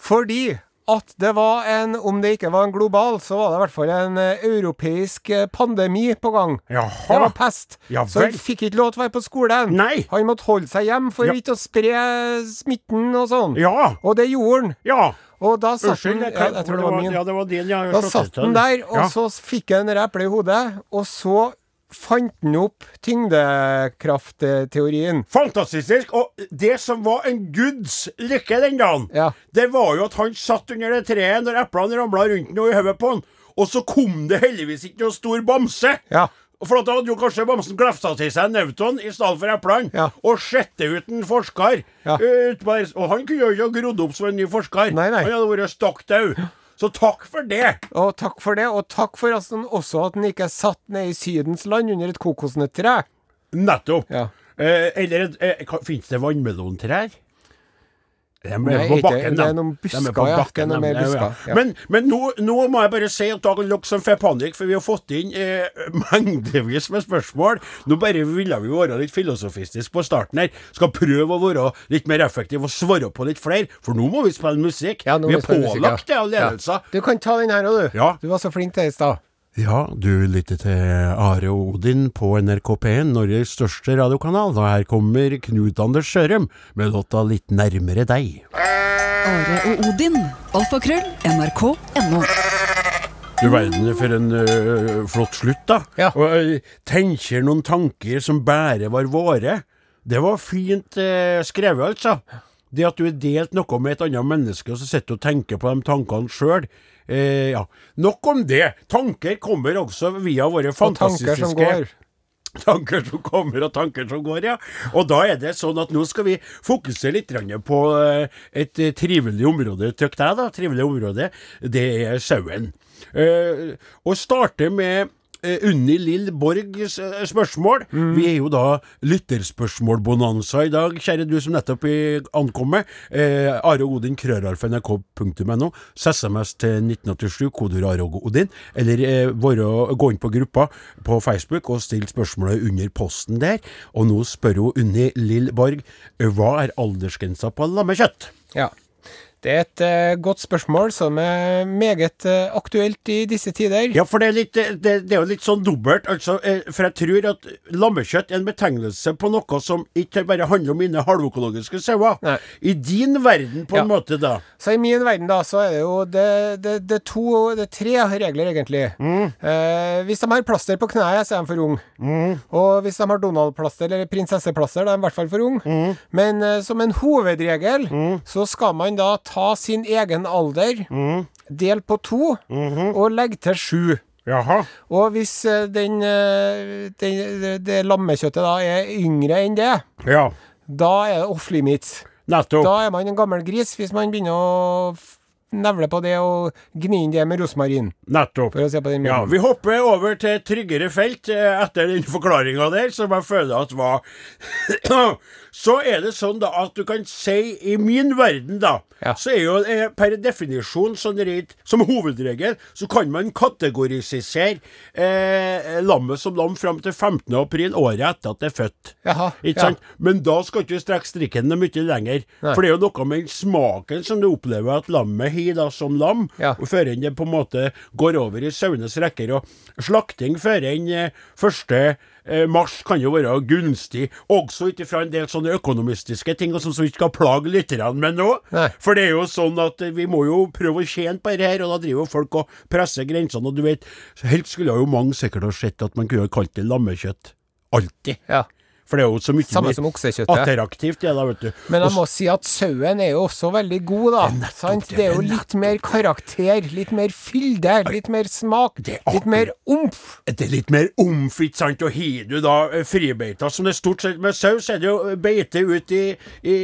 Speaker 3: Fordi at det var en, om det ikke var en global, så var det i hvert fall en eh, europeisk eh, pandemi på gang. Det var pest.
Speaker 2: Ja
Speaker 3: så han fikk ikke lov til å være på skolen.
Speaker 2: Nei.
Speaker 3: Han måtte holde seg hjem for
Speaker 2: Ja.
Speaker 3: ikke å spre smitten og sånn.
Speaker 2: Ja.
Speaker 3: Og det gjorde han.
Speaker 2: Ja.
Speaker 3: Og da satt han
Speaker 2: ja,
Speaker 3: jeg, tror det var min.
Speaker 2: Ja, det var din. Ja,
Speaker 3: Da satt han der, og så fikk han det eplet i hodet, og så fant han opp tyngdekraftteorien.
Speaker 2: Fantastisk. Og det som var en guds lykke den dagen,
Speaker 3: Ja.
Speaker 2: det var jo at han satt under det treet når eplene ramla rundt noe i hodet på han, og så kom det heldigvis ikke noen stor bamse.
Speaker 3: Ja.
Speaker 2: For at da hadde jo kanskje bamsen glefsa til seg en Newton i stedet for eplene,
Speaker 3: Ja.
Speaker 2: og sette ut en forsker.
Speaker 3: Ja.
Speaker 2: eh, der. Og han kunne jo ikke ha grodd opp som en ny forsker.
Speaker 3: Nei, nei.
Speaker 2: Han hadde vært stokk dau. Så takk for det.
Speaker 3: Og takk for det, og takk for også at den ikke satt ned i Sydens land under et kokosnøtttre.
Speaker 2: Nettopp.
Speaker 3: Ja.
Speaker 2: Eh, eller eh, Fins det vannmelontrær? De er
Speaker 3: Nei,
Speaker 2: på
Speaker 3: ikke-
Speaker 2: bakken,
Speaker 3: det er
Speaker 2: noen
Speaker 3: noen
Speaker 2: De
Speaker 3: busker,
Speaker 2: på
Speaker 3: ja.
Speaker 2: bakken,
Speaker 3: Det er noe mer busker, ja.
Speaker 2: Men, men nå, nå må jeg bare si at dere som får panikk, for vi har fått inn eh, [LAUGHS] mengdevis med spørsmål. Nå bare ville vi være litt filosofistiske på starten her. Skal prøve å være litt mer effektive og svare på litt flere, for nå må vi spille musikk.
Speaker 3: Ja,
Speaker 2: vi er pålagt det av ledelser.
Speaker 3: Du kan ta den her òg, du.
Speaker 2: Ja.
Speaker 3: Du var så flink til det i stad.
Speaker 2: Ja, du lytter til Are og Odin på NRK P1, Norges største radiokanal. Og her kommer Knut Anders Sjørum med låta Litt nærmere deg.
Speaker 4: Are og Odin. Alfakrøll. NRK.no.
Speaker 2: Du verden for en ø, flott slutt, da.
Speaker 3: Ja.
Speaker 2: Og ø, tenker noen tanker som bare var våre. Det var fint eh, skrevet, altså. Det at du har delt noe med et annet menneske, og så sitter du og tenker på de tankene sjøl. Eh, ja. Nok om det. Tanker kommer også via våre
Speaker 3: Og tanker
Speaker 2: fantastiske
Speaker 3: som går.
Speaker 2: Tanker som kommer, og tanker som går, ja. Og da er det sånn at nå skal vi fokusere litt på eh, et trivelig område. Tykk jeg, da. Trivelig område. Det er sauen. Eh, og starte med Unni Lill Borgs eh, spørsmål. Vi er jo da lytterspørsmålbonanza i dag, kjære du som nettopp ankommer. Eh, Are Odin, krøralfa.nrk.no. SMS til 1987, kodeord Are Odin. Eller eh, våre, gå inn på gruppa på Facebook og still spørsmålet under posten der. Og nå spør hun Unni Lill Borg eh, hva er aldersgrensa på lammekjøtt?
Speaker 3: Ja. Det er et uh, godt spørsmål som er meget uh, aktuelt i disse tider.
Speaker 2: Ja, for det er, litt, det, det er jo litt sånn dobbelt. Altså, eh, for jeg tror at lammekjøtt er en betegnelse på noe som ikke bare handler om mine halvøkologiske sauer. I din verden, på en
Speaker 3: Ja.
Speaker 2: måte, da.
Speaker 3: Så i min verden, da, så er det jo det, det, det to Det tre regler, egentlig. Eh, hvis de har plaster på kneet, så er de for unge. Og hvis de har Donald-plaster eller prinsesseplaster, da er de i hvert fall for unge. Men eh, som en hovedregel så skal man da ta sin egen alder, del på to, og legge til sju.
Speaker 2: Jaha.
Speaker 3: Og hvis eh, den, eh, den, det, lammekjøttet da er yngre enn det,
Speaker 2: Ja.
Speaker 3: da er det off limits.
Speaker 2: Nettopp.
Speaker 3: Da er man en gammel gris hvis man begynner å nevle på det og gni inn det med rosmarin.
Speaker 2: Nettopp.
Speaker 3: For å se på den
Speaker 2: Ja, vi hopper over til tryggere felt eh, etter den forklaringa der, som jeg føler at var [CLEARS THROAT] Så er det sånn da at du kan si i min verden, da,
Speaker 3: Ja.
Speaker 2: så er jo eh, per definisjon sånn rett Som hovedregel så kan man kategorisere eh, lammet som lam fram til 15. april året etter at det er født.
Speaker 3: Jaha,
Speaker 2: Ikke
Speaker 3: ja.
Speaker 2: Men da skal ikke du strekke strikken mye lenger.
Speaker 3: Nei.
Speaker 2: For det er jo noe med smaken som du opplever at lammet har da som lam,
Speaker 3: Ja.
Speaker 2: og før enn det på en måte går over i sauenes rekker. Og slakting før enn eh, første mars kan jo være gunstig, også ut ifra en del sånne økonomistiske ting, og som vi ikke skal plage lytterne med nå.
Speaker 3: Nei.
Speaker 2: For det er jo sånn at eh, vi må jo prøve å tjene på dette her, og da driver jo folk og presser grensene, og du vet Helst skulle jo mange sikkert ha sett at man kunne ha kalt det lammekjøtt. Alltid.
Speaker 3: Ja.
Speaker 2: For det er jo så mye
Speaker 3: Samme som oksekjøttet.
Speaker 2: attraktivt, det da, vet du.
Speaker 3: Men jeg må si at sauen er jo også veldig god, da.
Speaker 2: det,
Speaker 3: Det er jo
Speaker 2: det er
Speaker 3: litt mer karakter, litt mer fylde, litt mer smak,
Speaker 2: er
Speaker 3: litt mer omf.
Speaker 2: Det er litt mer omf, ikke sant, og har du da eh, fribeita, som det er stort sett med sau, så er det jo eh, beite ut i, i,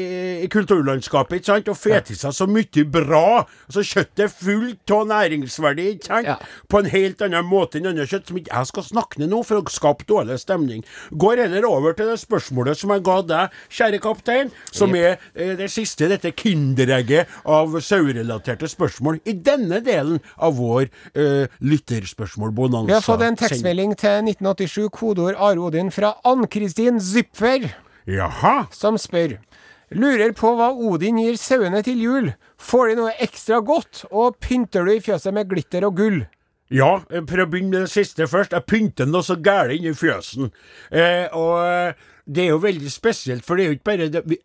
Speaker 2: i kulturlandskapet, ikke sant, og fet i seg så mye bra. Altså kjøttet er fullt av næringsverdi, ikke sant,
Speaker 3: Ja.
Speaker 2: på en helt annen måte enn annet kjøtt, som ikke jeg skal snakke ned nå for å skape dårlig stemning. Går heller over til det spørsmålet som jeg ga deg, kjære kaptein, som er eh, det siste, dette kinderegget av saurelaterte spørsmål i denne delen av vår eh, lytterspørsmål-bonanza.
Speaker 3: Vi har fått en tekstmelding til 1987, kodeord Are Odin, fra Ann-Kristin Zypfer.
Speaker 2: Jaha.
Speaker 3: som spør Lurer på hva Odin gir sauene til jul. Får de noe ekstra godt, og pynter du i fjøset med glitter og gull?
Speaker 2: Ja, eh, for å begynne med det siste først. Jeg pynter noe så gærent inni fjøsen. Eh, og eh, det er jo veldig spesielt, for det er jo ikke bare det,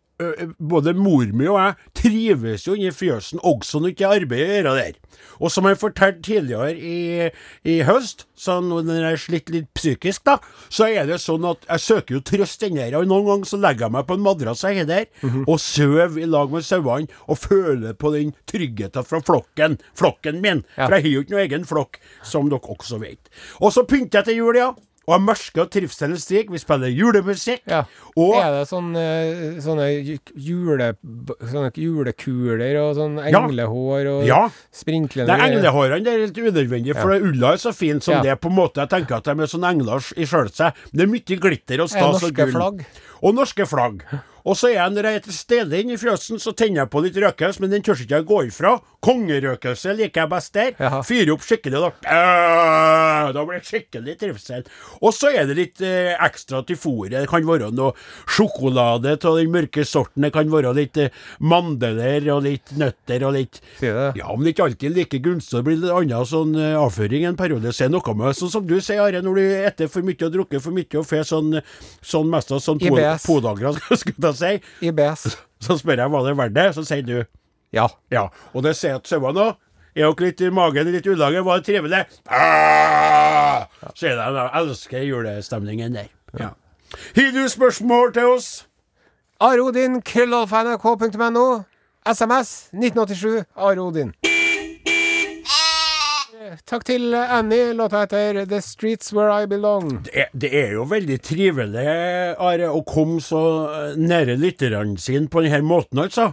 Speaker 2: både mor mi og jeg trives jo inni fjøsen, også når ikke er arbeid å gjøre der. Og som jeg fortalte tidligere i, i høst, så når jeg har slitt litt psykisk, da, så er det sånn at jeg søker jo trøst inni her. Og noen ganger så legger jeg meg på en madrass jeg har der, og sover i lag med sauene, og føler på den tryggheten fra flokken. Flokken min.
Speaker 3: Ja.
Speaker 2: For jeg har jo ikke noen egen flokk, som dere også vet. Og så pynter jeg til jul, ja. Og jeg mørke og trivselens stiger. Vi spiller julemusikk.
Speaker 3: Ja.
Speaker 2: Og
Speaker 3: Er det sånn, eh, sånne jule, sånne julekuler og sånn englehår og
Speaker 2: Ja.
Speaker 3: sprinklende
Speaker 2: Det er englehårene det er litt unødvendig, for ja. ulla er så fin som
Speaker 3: Ja.
Speaker 2: det. på en måte Jeg tenker at de er sånn engler i sjøl seg. Det er mye glitter og
Speaker 3: Er
Speaker 2: stas og
Speaker 3: norske
Speaker 2: gull.
Speaker 3: flagg?
Speaker 2: Og norske flagg. Og så er jeg, når jeg er til stede inne i fjøsen, så tenner jeg på litt røkelse, men den tør ikke jeg gå ifra. Kongerøkelse liker jeg best der.
Speaker 3: Ja.
Speaker 2: Fyre opp skikkelig, da. Da blir det skikkelig trivsel. Og så er det litt eh, ekstra til fôret. Det kan være noe sjokolade av den mørke sorten. Det kan være litt eh, mandeler og litt nøtter og litt
Speaker 3: Sier det?
Speaker 2: ja, men det ikke alltid like gunstig. Det blir litt annen sånn eh, avføring en periode. Så er det noe med, sånn som du sier, Are, når du etter for mye og drukker for mye og får sånn, sånn mest av sånn po-
Speaker 3: IBS.
Speaker 2: podagra, [LAUGHS] skulle jeg si,
Speaker 3: IBS.
Speaker 2: så spør jeg hva det er verdt det, så sier du
Speaker 3: Ja.
Speaker 2: ja. Og det sier at sauene òg. Er dere litt i magen, litt ulage, var det trivelig? Ah! Så er jeg elsker julestemningen der. Ja. Har du spørsmål til oss?
Speaker 3: Are Odin, krøllalfa.nrk.no. SMS 1987 Are Odin. Takk til Annie. Låta heter The Streets Where I Belong.
Speaker 2: Det det er jo veldig trivelig, Are, å komme så eh, nære lytterne sine på denne måten, altså.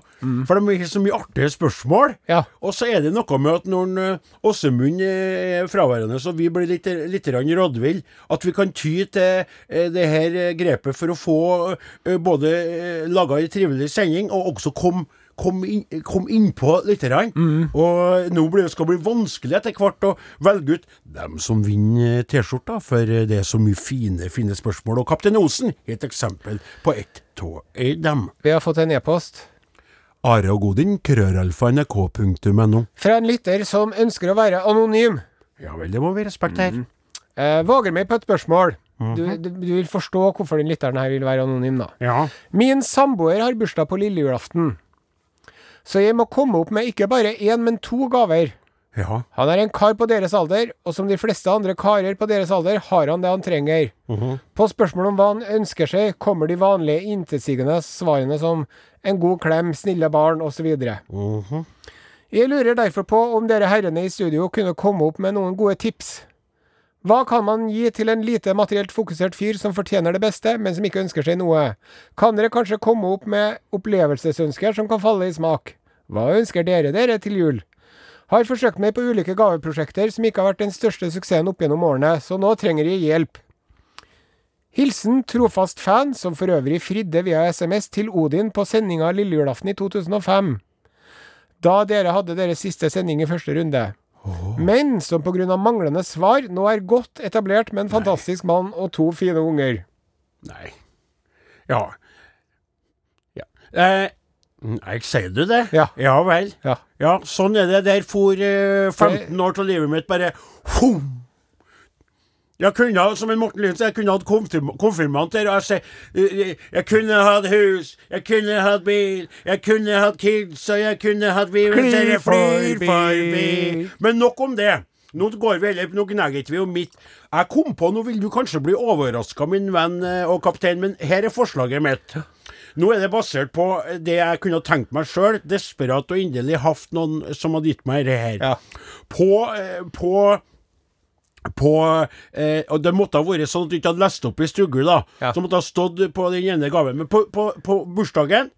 Speaker 2: For de har så mye artige spørsmål.
Speaker 3: Ja.
Speaker 2: Og så er det noe med at når eh, Åsemund er fraværende, så vi blir litt, litt rådvill, at vi kan ty til eh, det her eh, grepet for å få eh, både eh, laga ei trivelig sending, og også komme kom inn, kom innpå mm. Og nå blir det skal bli vanskelig etter hvert å velge ut dem som vinner T-skjorta, for det er så mye fine, fine spørsmål. Og Kaptein Osen er et eksempel på ett av dem.
Speaker 3: Vi har fått en e-post
Speaker 2: Are og Godin, krøralfa, nrk.no.
Speaker 3: fra en lytter som ønsker å være anonym.
Speaker 2: Ja vel, det må vi respektere.
Speaker 3: Eh, våger meg på et spørsmål. Du, du, du vil forstå hvorfor den lytteren her vil være anonym, da.
Speaker 2: Ja.
Speaker 3: Min samboer har bursdag på lille julaften. Så jeg må komme opp med ikke bare én, men to gaver.
Speaker 2: Ja.
Speaker 3: Han er en kar på deres alder, og som de fleste andre karer på deres alder, har han det han trenger. På spørsmål om hva han ønsker seg, kommer de vanlige intetsigende svarene som en god klem, snille barn osv. Jeg lurer derfor på om dere herrene i studio kunne komme opp med noen gode tips. Hva kan man gi til en lite materielt fokusert fyr som fortjener det beste, men som ikke ønsker seg noe? Kan dere kanskje komme opp med opplevelsesønsker som kan falle i smak? Hva ønsker dere dere til jul? Har forsøkt meg på ulike gaveprosjekter som ikke har vært den største suksessen opp gjennom årene, så nå trenger jeg hjelp. Hilsen trofast fan, som for øvrig fridde via SMS til Odin på sendinga lille julaften i 2005. Da dere hadde deres siste sending i første runde. Men som pga. manglende svar nå er godt etablert med en fantastisk mann og to fine unger.
Speaker 2: Nei. Ja. ja. Eh, nei, sier du det?
Speaker 3: Ja.
Speaker 2: Ja vel.
Speaker 3: Ja.
Speaker 2: Ja, sånn er det. Der for eh, 15 år av livet mitt bare hum. Jeg kunne som en Morten Lynsen, jeg kunne hatt konfirmanter. Og jeg, sier, eh, jeg kunne hatt hus, jeg kunne hatt bil, jeg kunne hatt kids, og jeg kunne hatt vi
Speaker 3: Flyr
Speaker 2: flyr
Speaker 3: forbi.
Speaker 2: Men nok om det. Nå går vi eller nå gnager vi om mitt. Jeg kom på, nå vil du kanskje bli overraska, min venn eh, og kaptein, men her er forslaget mitt. Nå er det basert på det jeg kunne tenkt meg sjøl, desperat og inderlig hatt noen som hadde gitt meg det her.
Speaker 3: Ja.
Speaker 2: På, eh, på på eh, Og det måtte ha vært sånn at du ikke hadde lest opp i stugu, da.
Speaker 3: Ja.
Speaker 2: Så måtte ha stått på den ene gaven. Men på, på, på bursdagen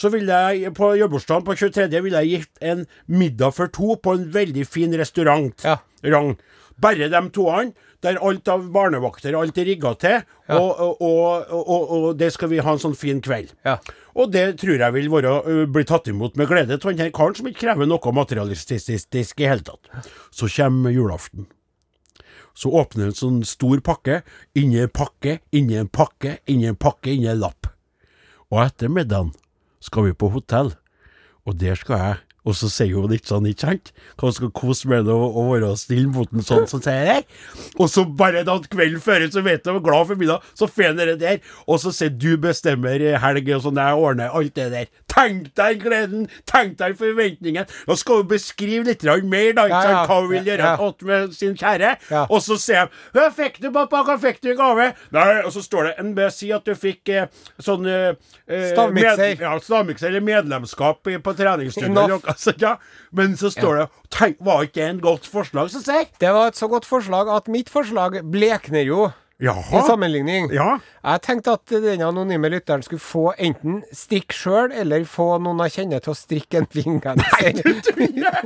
Speaker 2: så ville jeg, på jobbbursdagen på 23. ville jeg gitt en middag for to på en veldig fin restaurant.
Speaker 3: Ja.
Speaker 2: Rang. Bare de toene, der alt av barnevakter alt er rigga til, og, og, og, og, og det skal vi ha en sånn fin kveld.
Speaker 3: Ja.
Speaker 2: Og det tror jeg vil være, bli tatt imot med glede av denne karen som ikke krever noe materialistisk i hele tatt. Så kommer julaften. Så åpner en sånn stor pakke, inni en pakke, inni en pakke, inni en pakke, inni en lapp. Og etter middagen skal vi på hotell, og der skal jeg Og så sier hun litt sånn, ikke sant? Kose med det å, være stille mot en sånn som sier det? Og så bare da kvelden før, så vet du, glad for middag, så får han det der. Og så sier du bestemmer helg og sånn, jeg ordner alt det der. Tenk deg gleden, tenk deg forventningen. Nå skal hun beskrive litt mer, da, ikke sant, hva hun vil gjøre
Speaker 3: Ja.
Speaker 2: med sin kjære. Og så sier de Hva fikk du, pappa? Hva fikk du i gave? Nei, og så står det en si at du fikk eh, sånn eh, eh,
Speaker 3: Stavmikser.
Speaker 2: med- Ja, stavmikser eller medlemskap på treningsstudio. Ja. Men så står det tenk, Var ikke det en godt forslag, syns jeg?
Speaker 3: Det var et så godt forslag at mitt forslag blekner jo i sammenligning.
Speaker 2: Ja.
Speaker 3: Jeg tenkte at den anonyme lytteren skulle få enten strikk sjøl, eller få noen jeg kjenner til å strikke en vingenser. [LAUGHS]
Speaker 2: Nei, du tuller!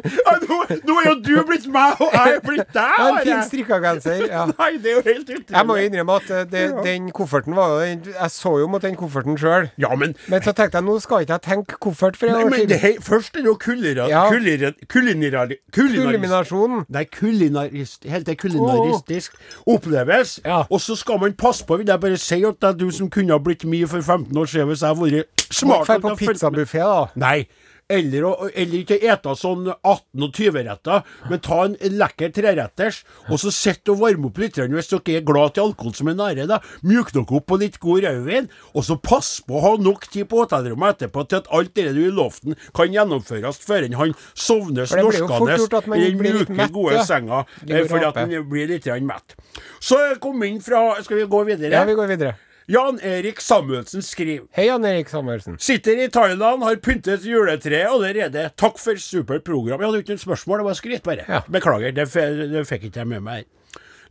Speaker 2: nå, nå er jo du blitt meg, og jeg er blitt deg!
Speaker 3: En fin strikkegenser. Ja. [LAUGHS]
Speaker 2: Nei, det er jo helt utrolig.
Speaker 3: Jeg må jo innrømme at eh, det, den kofferten var Jeg så jo mot den kofferten sjøl.
Speaker 2: Ja, men
Speaker 3: Men så tenkte jeg nå skal ikke jeg tenke koffert for
Speaker 2: det,
Speaker 3: siden.
Speaker 2: hei, først er det jo kulinera...
Speaker 3: Ja.
Speaker 2: kulinar, kulinar.
Speaker 3: Kulminasjonen.
Speaker 2: Nei, kulinarist, helt kulinaristisk oppleves.
Speaker 3: Ja.
Speaker 2: Og så skal man passe på, vil jeg bare si at det er du som kunne ha blitt mye for 15 år siden hvis jeg hadde vært smart nok
Speaker 3: på
Speaker 2: til å følge-
Speaker 3: pizzabuffé, da.
Speaker 2: Nei. Eller, eller ikke ete sånn 18- og 20-retter, men ta en lekker treretters, og så sitt og varme opp litt hvis dere er glad til alkohol som er nære. da. Mjuk dere opp på litt god rødvin, og så pass på å ha nok tid på hotellrommet etterpå til at alt det du i loften kan gjennomføres før han sovner snorskende i den mjuke, gode
Speaker 3: ja.
Speaker 2: senga, eh, fordi at han blir litt grann mett. Så kom inn fra Skal vi gå videre?
Speaker 3: Ja, vi går videre.
Speaker 2: Jan Erik Samuelsen skriver
Speaker 3: Hei, Jan Erik Samuelsen.
Speaker 2: Sitter i Thailand, har pyntet juletreet allerede. Takk for supert program. Jeg hadde ikke noe spørsmål, det var skryt, bare.
Speaker 3: Ja.
Speaker 2: Beklager, det, det fikk ikke jeg med meg.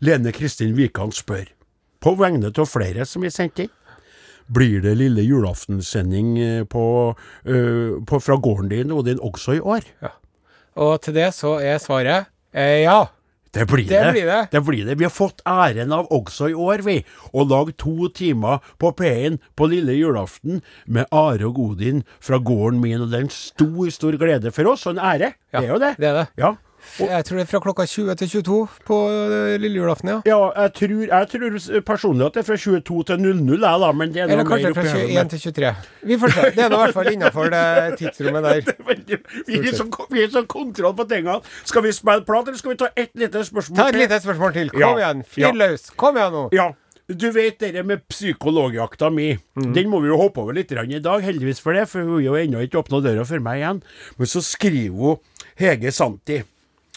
Speaker 2: Lene Kristin Wikan spør, på vegne av flere som er sendt inn, blir det lille julaftensending eh, på, uh, på, fra gården din, og din også i år?
Speaker 3: Og til det så er svaret eh, ja.
Speaker 2: Det blir
Speaker 3: Det
Speaker 2: det.
Speaker 3: blir det.
Speaker 2: det blir det. Vi har fått æren av også i år, vi, å lage to timer på P1 på lille julaften med Are og Godin fra gården min, og det er en stor, stor glede for oss, og en ære.
Speaker 3: Ja,
Speaker 2: det er jo det.
Speaker 3: det er det.
Speaker 2: Ja.
Speaker 3: Jeg tror det er fra klokka 20 til 22 på eh, lille julaften, ja.
Speaker 2: Ja, jeg tror, jeg tror personlig at det er fra 22 til 00, jeg, da, men det er
Speaker 3: Eller kanskje fra 21 til 23. Vi får se. Det er nå i hvert fall innafor det tidsrommet der. [LAUGHS]
Speaker 2: Veldig- Vi er sånn, vi er så kontroll på tingene. Skal vi spille plat, eller skal vi ta ett lite spørsmål til?
Speaker 3: Ta et lite spørsmål til. Kom
Speaker 2: Ja.
Speaker 3: igjen.
Speaker 2: Ja.
Speaker 3: Fyr løs. Kom igjen nå.
Speaker 2: Ja. Du vet det med psykologjakta mi. Den må vi jo hoppe over litt i dag, heldigvis for det, for hun har jo ennå ikke åpna døra for meg igjen. Men så skriver hun Hege Santi.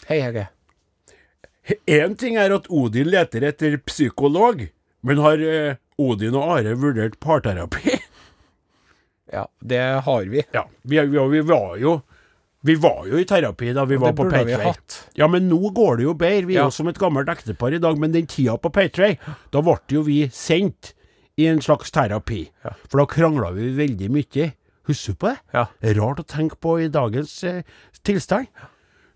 Speaker 3: Hei, Hege.
Speaker 2: Én ting er at Odin leter etter psykolog, men har eh, Odin og Are vurdert parterapi? [LAUGHS]
Speaker 3: Ja, det har vi.
Speaker 2: ja, vi, vi, vi var jo vi var jo i terapi da vi var på Paytray. Ja, men nå går det jo bedre. Vi er jo som et gammelt ektepar i dag. Men den tida på Paytray, da ble jo vi sendt i en slags terapi. For da krangla vi veldig mye. Husker du på det?
Speaker 3: Ja.
Speaker 2: Rart å tenke på i dagens eh, tilstand.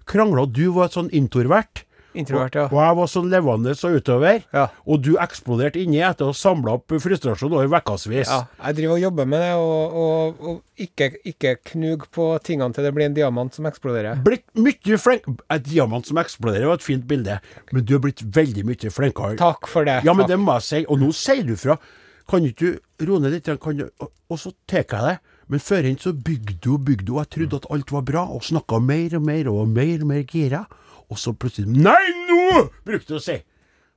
Speaker 2: Krangla Du var et sånn introvert.
Speaker 3: Introvert, ja.
Speaker 2: Og jeg var sånn levende og utover.
Speaker 3: Ja.
Speaker 2: Og du eksploderte inni etter å ha samla opp frustrasjon over ukevis.
Speaker 3: Ja, jeg driver og jobber med det, og, og, og ikke, ikke knug på tingene til det blir en diamant som eksploderer.
Speaker 2: Blitt mye flink Et diamant som eksploderer var et fint bilde, men du er blitt veldig mye flinkere.
Speaker 3: Takk for det.
Speaker 2: Ja, men
Speaker 3: Takk.
Speaker 2: det må jeg si. Og nå sier du fra. Kan ikke du roe ned litt? Kan du, og, så tar jeg det. Men før hen så bygde hun, og bygde hun. jeg trodde at alt var bra, og snakka mer og mer og mer og mer gira. Og så plutselig Nei, nå! brukte hun å si.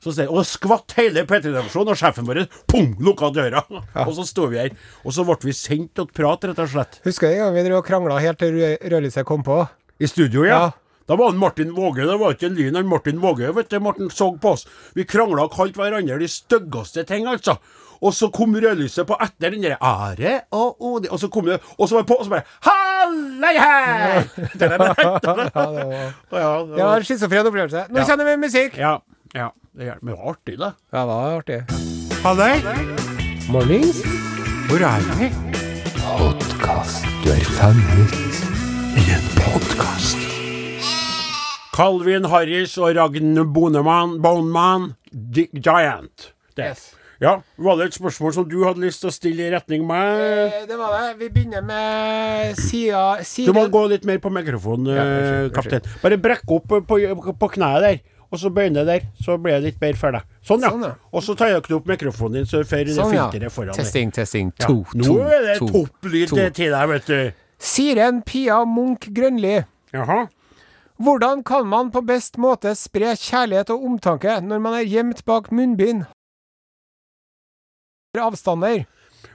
Speaker 2: Så sier Og skvatt hele P3-redaksjonen, og sjefen vår pum, lukka døra. Og så sto vi her. Og så ble vi sendt til å prate, rett og slett.
Speaker 3: Husker du en gang vi drev og krangla helt til rø- rødlyset kom på?
Speaker 2: I studio, ja.
Speaker 3: Ja.
Speaker 2: Da var han Martin Våge, det var ikke en lyn han Martin Våge, vet du. Martin så på oss. Vi krangla og kalte hverandre de styggeste ting, altså. Og så kom rødlyset på etter den der Are og Odin, og så kom det, og så var det på, og så bare Hallei her! [LAUGHS] Det [LAUGHS]
Speaker 3: Ja, en schizofren opplevelse. Nå
Speaker 2: Ja.
Speaker 3: kjenner vi musikk!
Speaker 2: ja, ja, det hjelper. men det var artig, da.
Speaker 3: Ja, det var artig.
Speaker 2: Hallei!
Speaker 3: Mornings.
Speaker 2: Hvor er vi?
Speaker 1: Podkast. Du er fanget.
Speaker 2: I en podkast. Calvin Harris og Ragn Boneman, Boneman, Dick Giant. Det.
Speaker 3: Yes.
Speaker 2: Ja, Var det et spørsmål som du hadde lyst til å stille i retning meg?
Speaker 3: Eh, Det var det. Vi begynner med sida
Speaker 2: Du må gå litt mer på mikrofonen,
Speaker 3: Ja,
Speaker 2: eh, kaptein. Bare brekk opp på, på, kneet der, og så bøyne der. Så blir det litt bedre for deg. Sånn, ja.
Speaker 3: Sånn, ja.
Speaker 2: Og så tar dere opp mikrofonen din, så får
Speaker 3: Sånn,
Speaker 2: det
Speaker 3: ja.
Speaker 2: filteret foran deg.
Speaker 3: Testing, testing.
Speaker 2: Ja.
Speaker 3: To,
Speaker 2: Nå er det
Speaker 3: to,
Speaker 2: topplyd til deg, vet du.
Speaker 3: Siren Pia Munch Grønli.
Speaker 2: Jaha.
Speaker 3: Hvordan kan man på best måte spre kjærlighet og omtanke når man er gjemt bak munnbind? Avstander.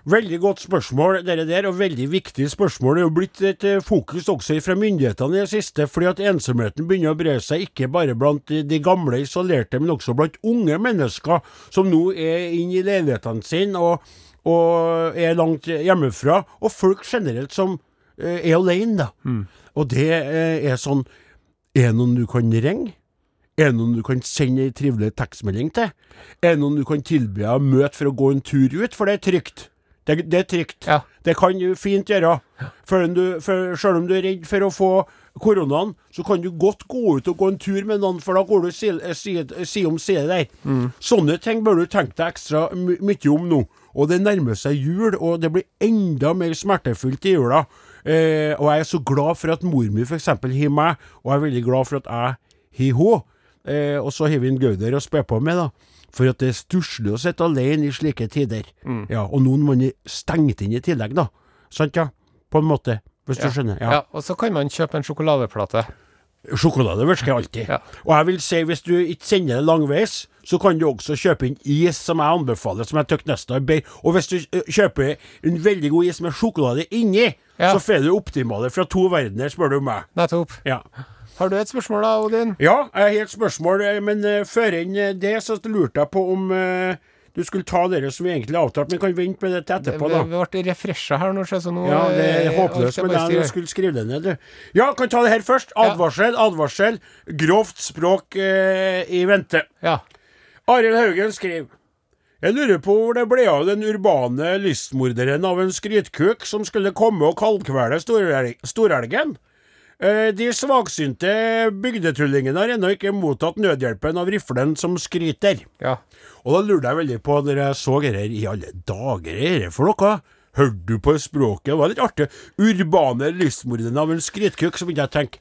Speaker 2: Veldig godt spørsmål, dere der, og veldig viktig spørsmål. Det er jo blitt et eh, fokus også fra myndighetene i det siste, fordi at ensomheten begynner å bre seg ikke bare blant de- gamle isolerte, men også blant unge mennesker som nå er inne i leilighetene sine og, og er langt hjemmefra, og folk generelt som eh, er alene, da. Og det eh, er sånn Er det noen du kan ringe? Er det noen du kan sende ei trivelig tekstmelding til? Er det noen du kan tilby deg å møte for å gå en tur ut, for det er trygt? Det, det er trygt.
Speaker 3: Ja.
Speaker 2: Det kan du fint gjøre. Du, for, selv om du er redd for å få koronaen, så kan du godt gå ut og gå en tur med noen, for da går du side, side, side om side der. Sånne ting bør du tenke deg ekstra my mye om nå. Og det nærmer seg jul, og det blir enda mer smertefullt i jula. Eh, og jeg er så glad for at mor mi f.eks. har meg, og jeg er veldig glad for at jeg har henne. Eh, og så har vi en Gauder å spe på med, da. For at det er stusslig å sitte alene i slike tider. Ja, og noen man er stengt inn i tillegg, da. Sant, ja? På en måte. Hvis du skjønner.
Speaker 3: Ja. Og så kan man kjøpe en sjokoladeplate.
Speaker 2: Sjokolade virker alltid.
Speaker 3: Ja.
Speaker 2: Og jeg vil si, hvis du ikke sender det langveis, så kan du også kjøpe inn is, som jeg anbefaler, som jeg nesten er. Og hvis du eh, kjøper en veldig god is med sjokolade inni,
Speaker 3: Ja.
Speaker 2: så får du optimale fra to verdener, spør du meg.
Speaker 3: Nettopp.
Speaker 2: Ja.
Speaker 3: Har du et spørsmål da, Odin?
Speaker 2: Ja, jeg har et spørsmål, eh, men eh, før enn eh, det så lurte jeg på om du skulle ta dere som vi egentlig har avtalt, men kan vente med det til etterpå, da.
Speaker 3: Vi ble refresha her nå, så nå
Speaker 2: Ja, det er håpløst, men jeg
Speaker 3: styre.
Speaker 2: skulle skrive det ned, du. Ja, kan ta det her først. Advarsel, advarsel. Grovt språk eh, i vente.
Speaker 3: Ja.
Speaker 2: Arild Haugen skriver Jeg lurer på hvor det ble av den urbane lystmorderen av en skrytkuk som skulle komme og kaldkvele storelg- storelgen. Eh, De svaksynte bygdetullingene har ennå ikke mottatt nødhjelpen av riflen som skryter.
Speaker 3: ja.
Speaker 2: Og da lurte jeg veldig på, når jeg så dette i alle dager, er det for noe? Hørte du på språket? Det var litt artig. Urbane lystmorderen av en skrytkuk, så begynte jeg å tenke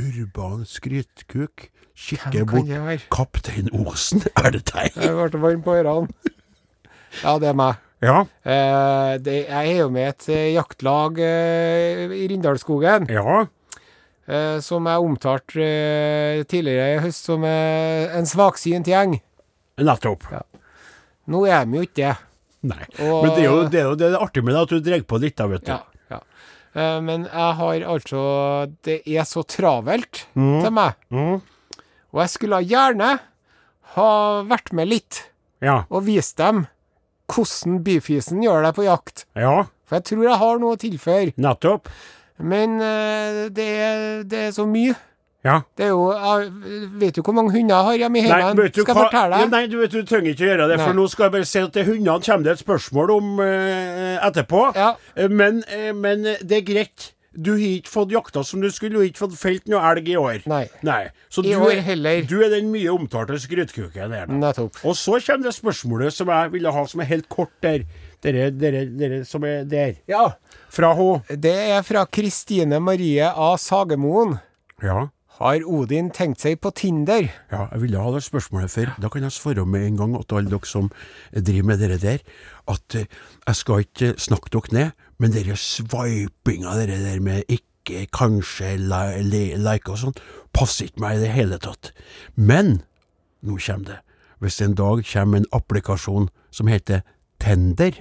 Speaker 2: Urban skrytkuk? Kikke bort. Kaptein Osen, [LAUGHS] er det deg?
Speaker 3: Jeg ble varm på ørene. Ja, det er meg.
Speaker 2: Ja.
Speaker 3: Eh, det, jeg er jo med et jaktlag eh, i Rindalsskogen,
Speaker 2: Ja.
Speaker 3: Eh, som jeg omtalte eh, tidligere i høst som eh, en svaksynt gjeng.
Speaker 2: Nettopp.
Speaker 3: Nå er de jo ikke det.
Speaker 2: Nei.
Speaker 3: Og-
Speaker 2: Men det er jo det er jo det er artig med det at du drar på litt, da, vet du.
Speaker 3: Ja, ja. Eh, men jeg har altså Det er så travelt til meg.
Speaker 2: Mm.
Speaker 3: Og jeg skulle gjerne ha vært med litt
Speaker 2: Ja.
Speaker 3: og vist dem hvordan byfisen gjør det på jakt.
Speaker 2: Ja.
Speaker 3: For jeg tror jeg har noe å tilføre.
Speaker 2: Nettopp.
Speaker 3: Men eh, det, er, det er så mye.
Speaker 2: Ja.
Speaker 3: Det er jo Jeg vet du hvor mange hunder jeg har hjemme i
Speaker 2: Nei,
Speaker 3: heimen.
Speaker 2: du
Speaker 3: Skal jeg fortelle deg?
Speaker 2: Ja, nei, du vet du trenger ikke gjøre det, for nå skal jeg bare si at til hundene kommer det et spørsmål om eh, etterpå.
Speaker 3: Ja.
Speaker 2: Eh, Men, eh, men eh, det er greit. Du har ikke fått jakta som du skulle, og ikke fått felt noe elg i år.
Speaker 3: Nei.
Speaker 2: Så
Speaker 3: I
Speaker 2: du,
Speaker 3: år
Speaker 2: er-
Speaker 3: heller.
Speaker 2: Du er den mye omtalte skrytkuken der.
Speaker 3: Nettopp.
Speaker 2: Og så kommer det spørsmålet som jeg ville ha, som er helt kort der. Dere, dere, dere som er der.
Speaker 3: Ja.
Speaker 2: Fra henne.
Speaker 3: Det er fra Kristine Marie A. Sagemoen.
Speaker 2: Ja.
Speaker 3: Har Odin tenkt seg på Tinder?
Speaker 2: Ja, jeg ville ha det spørsmålet før. Da kan jeg svare med en gang til alle dere som driver med dere der, at eh, jeg skal ikke snakke dere ned, men dere swipinga, dere der med ikke, kanskje, li, li, like og sånn, passer ikke meg i det hele tatt. Men nå kommer det. Hvis en dag kommer en applikasjon som heter Tender,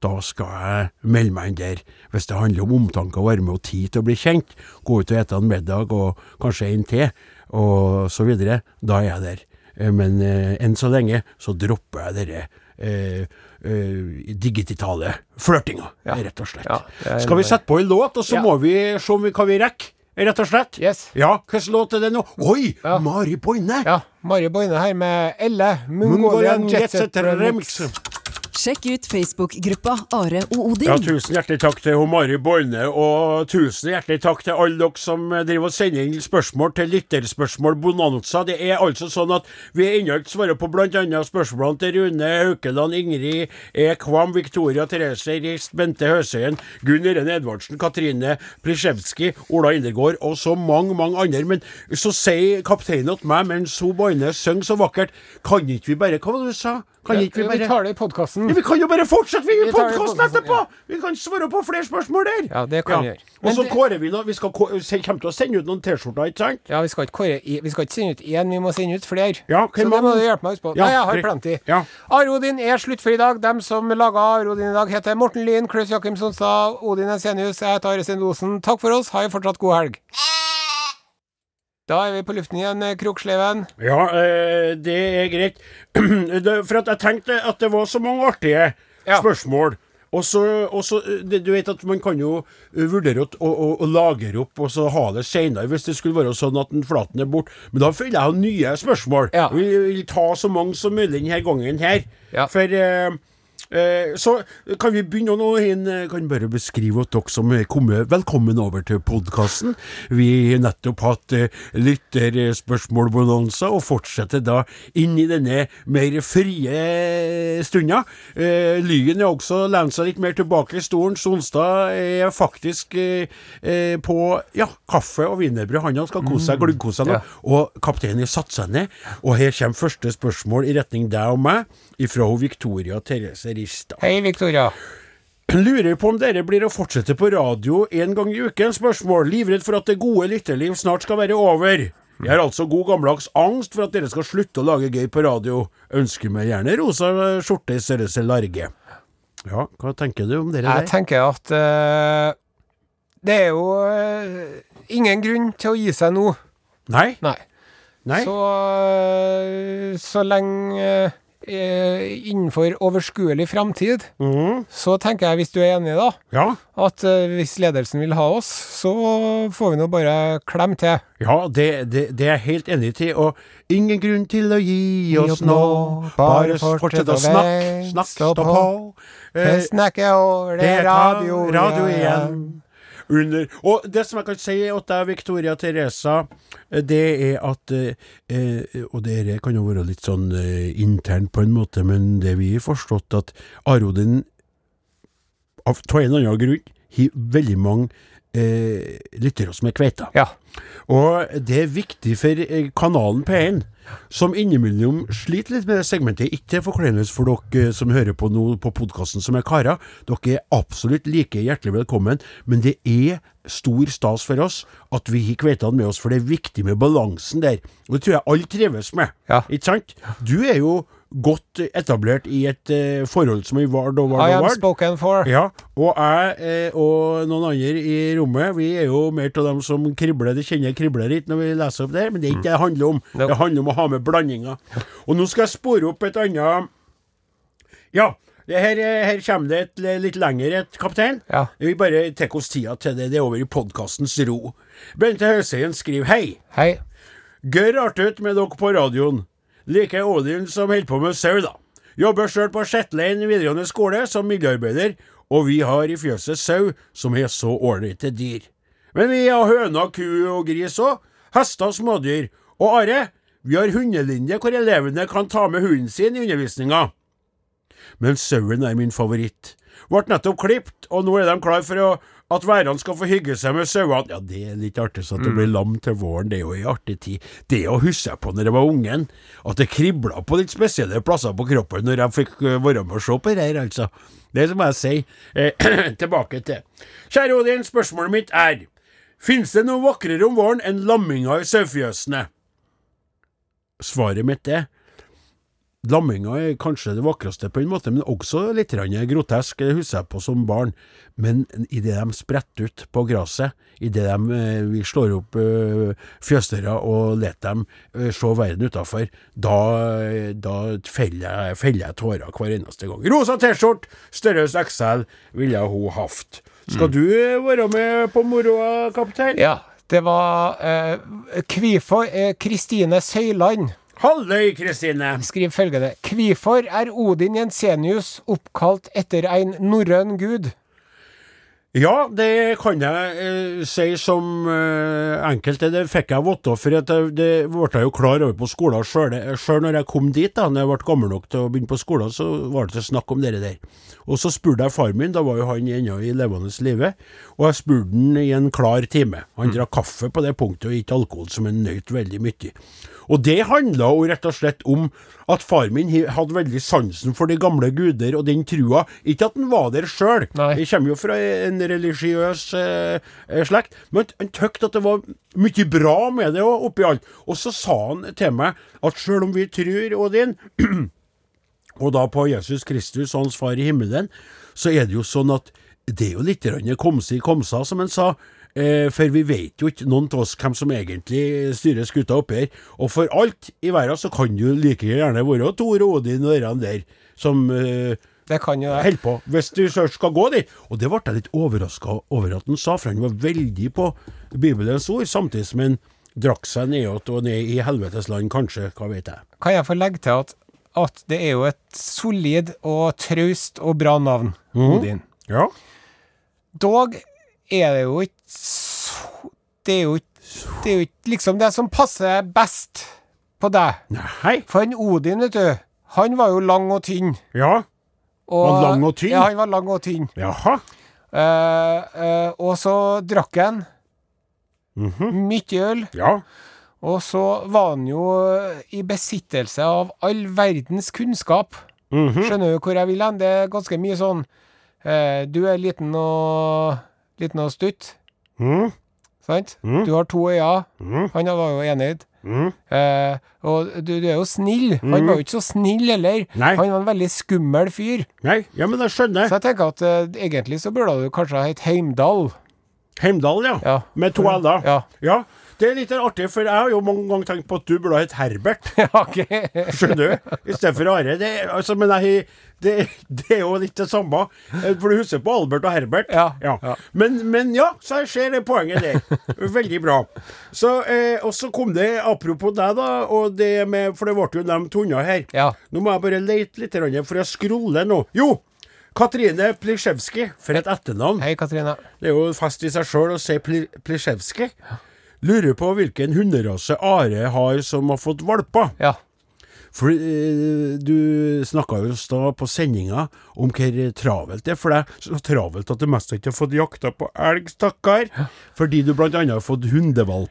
Speaker 2: da skal jeg melde meg inn der. Hvis det handler om omtanke og varme og tid til å bli kjent, gå ut og ete en middag og kanskje en te, og så videre, da er jeg der. Eh, Men eh, enn så lenge så dropper jeg dere eh, eh, digitale flørtinga,
Speaker 3: Ja.
Speaker 2: rett og slett.
Speaker 3: Ja, er
Speaker 2: skal vi sette på en låt, og så
Speaker 3: Ja.
Speaker 2: må vi se om vi, hva vi rekker, rett og slett?
Speaker 3: Yes.
Speaker 2: Ja, hvilken låt er det nå? Oi. Mari Boine!
Speaker 3: Ja. Mari Boine her med Elle.
Speaker 2: Set
Speaker 3: Jetset
Speaker 2: Remix.
Speaker 4: Sjekk ut Facebook-gruppa Are og Odin.
Speaker 2: Ja, tusen hjertelig takk til Mari Boine, og tusen hjertelig takk til alle dere som eh, driver og sender inn spørsmål til Lytterspørsmål Bonanza. Det er altså sånn at vi ennå ikke svarer på bl.a. spørsmålene til Rune Haukeland, Ingrid E. Kvam, Victoria Therese Rist, Bente Høsøyen, Gunn Irene Edvardsen, Katrine Prisjevskij, Ola Indergård og så mange, mange andre. Men så sier kapteinen til meg mens hun Boine synger så vakkert, kan ikke vi bare Hva var det du sa? Kan ikke vi
Speaker 3: Vi tar det i podkasten.
Speaker 2: ja, Vi kan jo bare fortsette vi i podkasten etterpå! Vi kan svare på flere spørsmål der.
Speaker 3: Ja, det kan vi gjøre.
Speaker 2: Og så
Speaker 3: det-
Speaker 2: kårer vi noe. Vi skal kåre, kommer til å sende ut noen T-skjorter, ikke sant?
Speaker 3: Ja, vi skal ikke, kåre, vi skal ikke sende ut én, vi må sende ut flere.
Speaker 2: Ja,
Speaker 3: Så
Speaker 2: man...
Speaker 3: det må du hjelpe meg å huske på.
Speaker 2: Ja,
Speaker 3: Nei, jeg har plenty.
Speaker 2: Ja.
Speaker 3: Arodin er sluttfri i dag. Dem som laga Arodin i dag, heter Morten Lien, Klaus Jakim Sonstad, Odin Ensenius. Jeg heter Are Osen. Takk for oss. Ha en fortsatt god helg. Da er vi på luften igjen, eh, Kroksleven.
Speaker 2: Ja, eh, det er greit. [CLEARS THROAT] For at jeg tenkte at det var så mange artige
Speaker 3: Ja.
Speaker 2: spørsmål. Og så, og så eh, Du vet at man kan jo vurdere å, å lagre opp og så ha det seinere, hvis det skulle være sånn at den flaten er borte. Men da føler jeg jo nye spørsmål.
Speaker 3: Ja.
Speaker 2: Vi vil ta så mange som mulig denne gangen her.
Speaker 3: Ja.
Speaker 2: For eh, eh, så kan vi begynne nå. Eh, kan bare beskrive at dere som er kommet Velkommen over til podkasten. Vi har nettopp hatt eh, lytterspørsmålbonanza, og fortsetter da inn i denne mer frie stunda. Eh, Lyen er også lent seg litt mer tilbake i stolen. Sonstad er faktisk eh, eh, på ja, kaffe og wienerbrød. Han skal kose seg, gluggkose seg nå.
Speaker 3: Ja.
Speaker 2: Og kapteinen har satt seg ned. Og her kommer første spørsmål i retning deg og meg, ifra Victoria Therese Ristad.
Speaker 3: Hei, Victoria.
Speaker 2: Lurer på om dere blir å fortsette på radio en gang i uken? Spørsmål. Livredd for at det gode lytterliv snart skal være over. Jeg har altså god gammeldags angst for at dere skal slutte å lage gøy på radio. Ønsker meg gjerne rosa skjorte i størrelse large. Ja, hva tenker du om dere
Speaker 3: Jeg tenker at uh, det er jo uh, ingen grunn til å gi seg nå.
Speaker 2: Nei?
Speaker 3: Nei.
Speaker 2: Nei?
Speaker 3: Så, uh, så lenge innenfor overskuelig framtid,
Speaker 2: mm.
Speaker 3: så tenker jeg, hvis du er enig da,
Speaker 2: Ja.
Speaker 3: at eh, hvis ledelsen vil ha oss, så får vi nå bare klemme til.
Speaker 2: Ja, det, det, det er jeg helt enig til. Og ingen grunn til å gi oss nå. Bare fortsett å snakke, snakk, stå på. Eh,
Speaker 3: Vi snakker over det
Speaker 2: Det
Speaker 3: radio,
Speaker 2: radio igjen. Under, og det som jeg kan si til Victoria Teresa, eh, det er at eh, eh, Og det kan jo være litt sånn eh, internt på en måte, men det vi har forstått, at Arodin av av en eller annen grunn har veldig mange eh, lyttere som er kveita.
Speaker 3: Ja.
Speaker 2: Og det er viktig for eh, kanalen P1, som innimellom sliter litt med det segmentet. Ikke til forkleinelse for dere eh, som hører på nå på podkasten som er karer. Dere er absolutt like hjertelig velkommen, men det er stor stas for oss at vi har kveitene med oss, for det er viktig med balansen der. Og det tror jeg alle trives med.
Speaker 3: Ja.
Speaker 2: Ikke sant? Du er jo godt etablert i et eh, forhold som vi var og vart
Speaker 3: I am spoken for.
Speaker 2: Ja, og jeg eh, og noen andre i rommet, vi er jo mer av dem som kribler. Det kjenner jeg kribler litt når vi leser opp det, men det er ikke det det handler om.
Speaker 3: Nope.
Speaker 2: Det handler om å ha med blandinger. Og nå skal jeg spore opp et annet Ja, her, eh, her kommer det et litt lengre et, kaptein.
Speaker 3: Ja.
Speaker 2: Vi bare tar oss tida til det. Det er over i podkastens ro. Bente Høseien skriver hei.
Speaker 3: Hei.
Speaker 2: Gørr artig med dere på radioen. Liker Odin som holder på med sau, da. Jobber sjøl på Shetland videregående skole som miljøarbeider, og vi har i fjøset sau som er så ålreite dyr. Men vi har høner, ku og gris òg. Hester og smådyr. Og Are, vi har hundelinje hvor elevene kan ta med hunden sin i undervisninga. Men sauen er min favoritt. Ble nettopp klipt, og nå er de klar for å, at værene skal få hygge seg med sauene. Ja, det er litt artig så at det blir lam til våren, det er jo ei artig tid. Det å huske på når jeg var ungen, at det kribla på litt spesielle plasser på kroppen når jeg fikk øh, være med og se på det her, altså. Det må jeg si. Eh, [CLEARS THROAT] tilbake til. Kjære Odin, spørsmålet mitt er finnes det noe vakrere om våren enn lamminga i sauefjøsene? Svaret mitt er Lamminga er kanskje det vakreste på en måte, men også litt grotesk, det husker jeg på som barn. Men idet de spretter ut på gresset, idet de, eh, vi slår opp eh, fjøsdøra og lar dem eh, se verden utafor, da, da feller jeg, feller jeg tårer hver eneste gang. Rosa T-skjorte, størrelse XL, ville hun hatt. Skal du eh, være med på moroa, kaptein?
Speaker 3: Ja, det var eh, Kristine eh, Søyland
Speaker 2: Halløy, Kristine!
Speaker 3: skriver følgende Kvifor er Odin Jensenius oppkalt etter en norrøn gud?
Speaker 2: Ja, det kan jeg eh, si som eh, enkelte. Det fikk jeg vite, for at det, det ble jeg jo klar over på skolen sjøl. Sjøl når jeg kom dit, da når jeg ble gammel nok til å begynne på skolen, så var det snakk om det der. Og så spurte jeg far min, da var jo han ennå i levende live, og jeg spurte han i en klar time. Han drakk kaffe på det punktet, og ikke alkohol, som han nøt veldig mye. Og det handla jo rett og slett om at far min hadde veldig sansen for de gamle guder og den trua. Ikke at han var der sjøl, jeg kommer jo fra en religiøs eh, slekt, men han tykte at det var mye bra med det oppi alt. Og så sa han til meg at sjøl om vi tror, Odin, [CLEARS THROAT] og da på Jesus Kristus og Hans Far i himmelen, så er det jo sånn at det er jo litt grann komsi komsa, som han sa. Eh, for vi vet jo ikke noen av oss hvem som egentlig styrer skuta oppi her. Og for alt i verden så kan det jo like gjerne være Tor og Odin og de der som eh,
Speaker 3: Det kan jo det.
Speaker 2: holder på, hvis du så skal gå dit. Og det ble jeg litt overraska over at han sa, for han var veldig på Bibelens ord, samtidig som han drakk seg nedåt og ned i helvetes land, kanskje, hva vet jeg.
Speaker 3: Kan jeg få legge til at, at det er jo et solid og traust og bra navn, Odin.
Speaker 2: Ja.
Speaker 3: Dog er det jo ikke så Det er jo ikke det er liksom det som passer best på deg.
Speaker 2: Nei.
Speaker 3: For en Odin, vet du, han var jo lang og tynn.
Speaker 2: Ja.
Speaker 3: Og,
Speaker 2: Var lang og tynn?
Speaker 3: Ja, han var lang og tynn.
Speaker 2: Jaha.
Speaker 3: Uh, uh, og så drakk han
Speaker 2: Mhm.
Speaker 3: mye øl.
Speaker 2: Ja.
Speaker 3: Og så var han jo i besittelse av all verdens kunnskap.
Speaker 2: Mhm.
Speaker 3: Skjønner du hvor jeg vil hen? Det er ganske mye sånn eh, Du er liten og liten og stutt,
Speaker 2: Mm.
Speaker 3: sant?
Speaker 2: Mm.
Speaker 3: Du har to øyne.
Speaker 2: Mhm.
Speaker 3: Han var jo enig.
Speaker 2: Mhm.
Speaker 3: Eh, og du, du er jo snill. Han var jo ikke så snill heller.
Speaker 2: Mm. Nei.
Speaker 3: Han var en veldig skummel fyr.
Speaker 2: Nei, ja, men jeg skjønner.
Speaker 3: Så jeg tenker at eh, egentlig så burde du kanskje ha hett Heimdal.
Speaker 2: Heimdal, ja.
Speaker 3: Ja.
Speaker 2: Med to l-er.
Speaker 3: Ja.
Speaker 2: ja. Det er litt artig, for jeg har jo mange ganger tenkt på at du burde ha hett Herbert. [LAUGHS]
Speaker 3: Ja.
Speaker 2: Skjønner du? I stedet for Are. Det, altså, men jeg, det, det er jo litt det samme. Eh, For du husker på Albert og Herbert?
Speaker 3: Ja, ja.
Speaker 2: Men, men ja, så jeg ser det poenget der. [LAUGHS] Veldig bra. Så, eh, og så kom det, apropos deg, da, og det med For det ble jo nevnt hunder her.
Speaker 3: Ja.
Speaker 2: Nå må jeg bare lete litt, for jeg scroller nå. Jo! Katrine Plisjevskij, for et etternavn.
Speaker 3: Hei, Katrine.
Speaker 2: Det er jo fast i seg sjøl å si Plisjevskij. Plisjevskij. Lurer på hvilken hunderase Are har som har fått valper.
Speaker 3: Ja.
Speaker 2: For eh, du snakka jo da på sendinga om hvor travelt det er for deg. Så travelt at du mest ikke har fått jakta på elg, stakkar. Fordi du annet har fått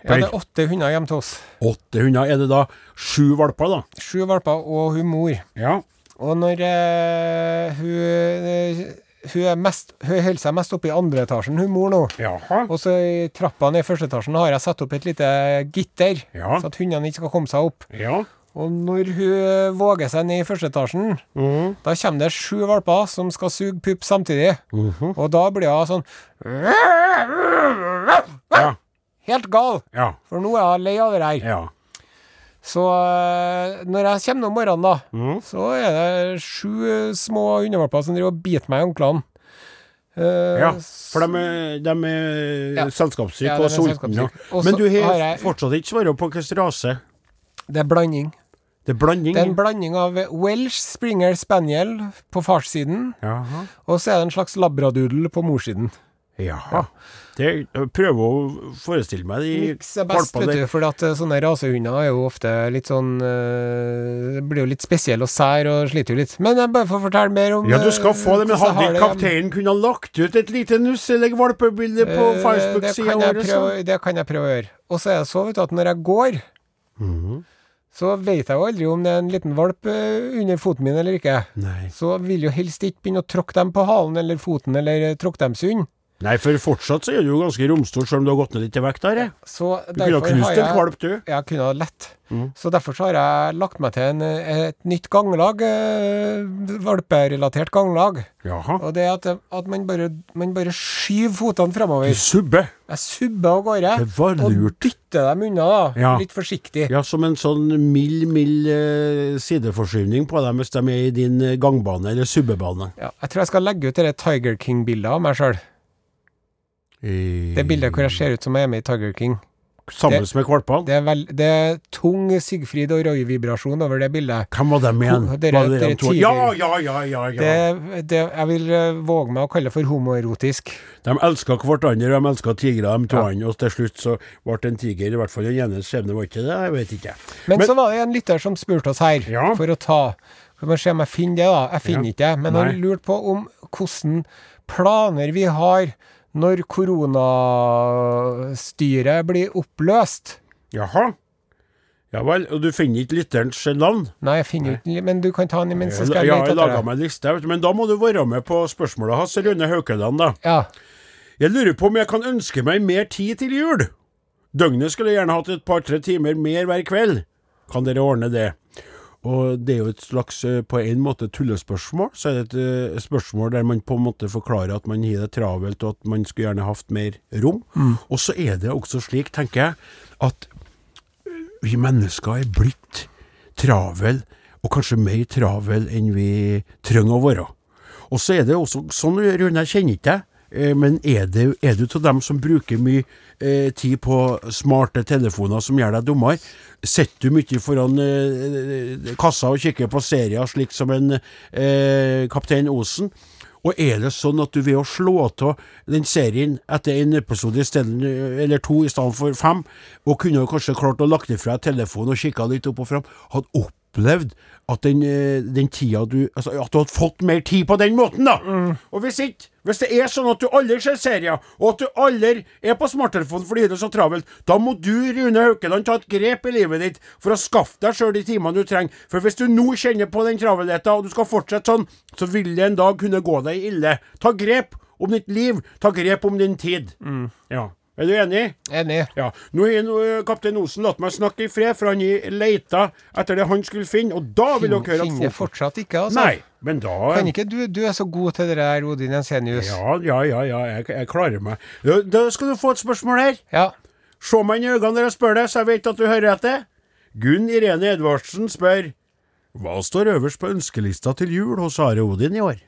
Speaker 3: ja, det er åtte hunder hjemme til oss.
Speaker 2: Åtte hunder. Er det da sju valper, da?
Speaker 3: Sju valper og hun mor.
Speaker 2: Ja.
Speaker 3: Og når eh, hun eh, Hun er mest Hun holder seg mest oppe i andre etasjen, hun mor nå.
Speaker 2: Jaha.
Speaker 3: Og så i trappa ned i første etasjen har jeg satt opp et lite gitter,
Speaker 2: Ja.
Speaker 3: så at hundene ikke skal komme seg opp.
Speaker 2: Ja.
Speaker 3: Og når hun våger seg ned i første etasjen,
Speaker 2: mm.
Speaker 3: da kommer det sju valper som skal suge pupp samtidig.
Speaker 2: Mhm.
Speaker 3: Og da blir hun sånn
Speaker 2: Ja.
Speaker 3: Helt gal!
Speaker 2: Ja.
Speaker 3: For nå er hun lei av det her. Så eh, når jeg kommer om morgenen, da,
Speaker 2: mm.
Speaker 3: så er det sju små hundevalper som driver og biter meg i anklene. Uh,
Speaker 2: Ja, for de er, de er
Speaker 3: Ja.
Speaker 2: selskapssyke
Speaker 3: Ja,
Speaker 2: og sultne. Ja. Men du har
Speaker 3: har jeg-
Speaker 2: fortsatt ikke svart på hvilken rase.
Speaker 3: Det er blanding.
Speaker 2: Det er blanding.
Speaker 3: Det er en blanding av Welsh Springer Spaniel på farssiden, og så er det en slags labradoodle på morssiden.
Speaker 2: Jaha. Det, jeg prøver å forestille meg de
Speaker 3: er best, vet du, for at eh, sånne rasehunder er jo ofte litt sånn øh, Blir jo litt spesielle og sær og sliter jo litt. Men jeg bare får fortelle mer om
Speaker 2: Ja, du skal
Speaker 3: eh,
Speaker 2: få det, men hadde ikke kapteinen kunnet lagt ut et lite nusselig valpebilde på
Speaker 3: øh,
Speaker 2: Facebook-sida vår?
Speaker 3: Det kan jeg prøve å gjøre. Og så er det så, vet du, at når jeg går,
Speaker 2: Mhm.
Speaker 3: så vet jeg jo aldri om det er en liten valp under foten min eller ikke.
Speaker 2: Nei.
Speaker 3: Så vil jo helst ikke begynne å tråkke dem på halen eller foten, eller tråkke dem sund.
Speaker 2: Nei, for fortsatt så er du jo ganske romstor, selv om du har gått ned litt i vekt der. Jeg.
Speaker 3: Så
Speaker 2: Du kunne ha knust en kvalp, du.
Speaker 3: Jeg kunne ha lett.
Speaker 2: Mm.
Speaker 3: Så derfor så har jeg lagt meg til en, et nytt ganglag, eh, valperelatert ganglag.
Speaker 2: Jaha.
Speaker 3: Og det er at, at man, bare, man bare skyver fotene
Speaker 2: Du subber.
Speaker 3: Jeg subber av gårde.
Speaker 2: Det var
Speaker 3: Og dytter dem unna, da.
Speaker 2: Ja.
Speaker 3: Litt forsiktig.
Speaker 2: Ja, som en sånn mild, mild eh, sideforskyvning på dem hvis de er i din eh, gangbane eller subbebane.
Speaker 3: Ja, jeg tror jeg skal legge ut det Tiger King-bildet av meg sjøl. Det bildet hvor jeg ser ut som jeg er med i Tiger King.
Speaker 2: sammen
Speaker 3: Det-
Speaker 2: med valpene.
Speaker 3: Det det er tung Sigfrid og Roy-vibrasjon over det bildet.
Speaker 2: Hvem var dem igjen?
Speaker 3: Dere-
Speaker 2: Var det de
Speaker 3: dere?
Speaker 2: Ja, ja, ja, ja, ja.
Speaker 3: Det, det, jeg vil eh, våge meg å kalle det for homoerotisk.
Speaker 2: De elska hverandre, de elska tigre, de to
Speaker 3: Ja.
Speaker 2: Og til slutt så ble en tiger. I hvert fall den ene skjebne var ikke det, jeg vet ikke.
Speaker 3: Men,
Speaker 2: Men-
Speaker 3: så var det en lytter som spurte oss her,
Speaker 2: Ja.
Speaker 3: for å ta Skal vi se om jeg finner det, da. Jeg finner ikke det. Men han lurte på om hvordan planer vi har når koronastyret blir oppløst.
Speaker 2: Jaha. Ja vel. Og du finner ikke lytterens navn?
Speaker 3: Nei, jeg finner ikke Men du kan ta den imens, jeg
Speaker 2: jeg
Speaker 3: har
Speaker 2: laga meg en liste, men da må du være med på spørsmålet hans, Rune Haukeland. da.
Speaker 3: Ja.
Speaker 2: Jeg lurer på om jeg kan ønske meg mer tid til jul. Døgnet skulle jeg gjerne hatt et par-tre timer mer hver kveld. Kan dere ordne det? Og det er jo et slags, eh, på en måte, tullespørsmål. Så er det et eh, spørsmål der man på en måte forklarer at man har det travelt, og at man skulle gjerne hatt mer rom. Og så er det også slik, tenker jeg, at vi mennesker er blitt travel, og kanskje mer travel enn vi trenger å være. Og så er det også sånn, Rune, jeg kjenner ikke deg, eh, men er, det, er du av dem som bruker mye eh, tid på smarte telefoner som gjør deg dummere? Sitter du mye foran eh, kassa og kikker på serier slik som en eh, Kaptein Osen? Og er det sånn at du ved å slå av den serien etter en episode i stedet, eller to i stedet for fem, og kunne kanskje klart å lagt ifra telefonen og kikka litt opp og fram, hadde opplevd at den, eh, den tida du Altså at du hadde fått mer tid på den måten, da! Og hvis ikke, hvis det er sånn at du aldri ser serier, og at du aldri er på smarttelefonen fordi det er så travelt, da må du, Rune Haukeland, ta et grep i livet ditt for å skaffe deg sjøl de timene du trenger. For hvis du nå kjenner på den travelheten, og du skal fortsette sånn, så vil det en dag kunne gå deg ille. Ta grep om ditt liv, ta grep om din tid. Ja. Er du enig?
Speaker 3: Enig.
Speaker 2: Ja. Nå har eh, kaptein Osen latt meg snakke i fred, for han leita etter det han skulle finne, og da vil dere høre at Finner
Speaker 3: fortsatt ikke, altså.
Speaker 2: Nei, men da
Speaker 3: Kan ikke du Du er så god til det der, Odin Jensenius.
Speaker 2: Ja, ja, ja, ja jeg, jeg klarer meg. Da, skal du få et spørsmål her.
Speaker 3: Ja.
Speaker 2: Se meg inn i øynene når jeg spør deg, så jeg vet at du hører etter. Gunn Irene Edvardsen spør Hva står øverst på ønskelista til jul hos Are Odin i år?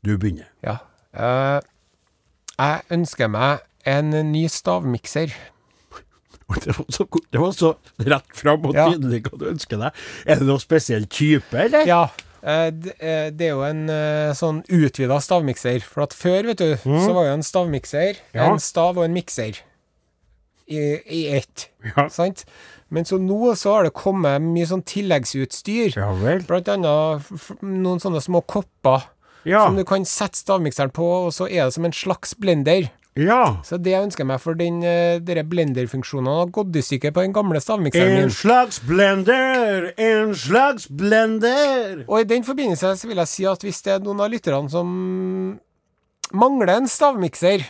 Speaker 2: Du begynner.
Speaker 3: ja. Eh, jeg ønsker meg en ny stavmikser. [LAUGHS]
Speaker 2: Det var så, det var så rett fram og tydelig hva du ønsker deg. Er det noen spesiell type, eller?
Speaker 3: Ja. eh, eh, det er jo en eh, sånn utvida stavmikser. For at før, vet du, så var jo en stavmikser
Speaker 2: Mm. Ja.
Speaker 3: en stav og en mikser i, i ett.
Speaker 2: Ja.
Speaker 3: Sant? Men så nå så har det kommet mye sånn tilleggsutstyr.
Speaker 2: Ja vel.
Speaker 3: Blant annet noen sånne små kopper
Speaker 2: Ja.
Speaker 3: som du kan sette stavmikseren på, og så er det som en slags blender.
Speaker 2: ja.
Speaker 3: Så det jeg ønsker meg for den uh, dere blenderfunksjonen har gått i stykker på den gamle stavmikseren
Speaker 2: En slags blender, en slags blender.
Speaker 3: Og i den forbindelse så vil jeg si at hvis det er noen av lytterne som mangler en stavmikser,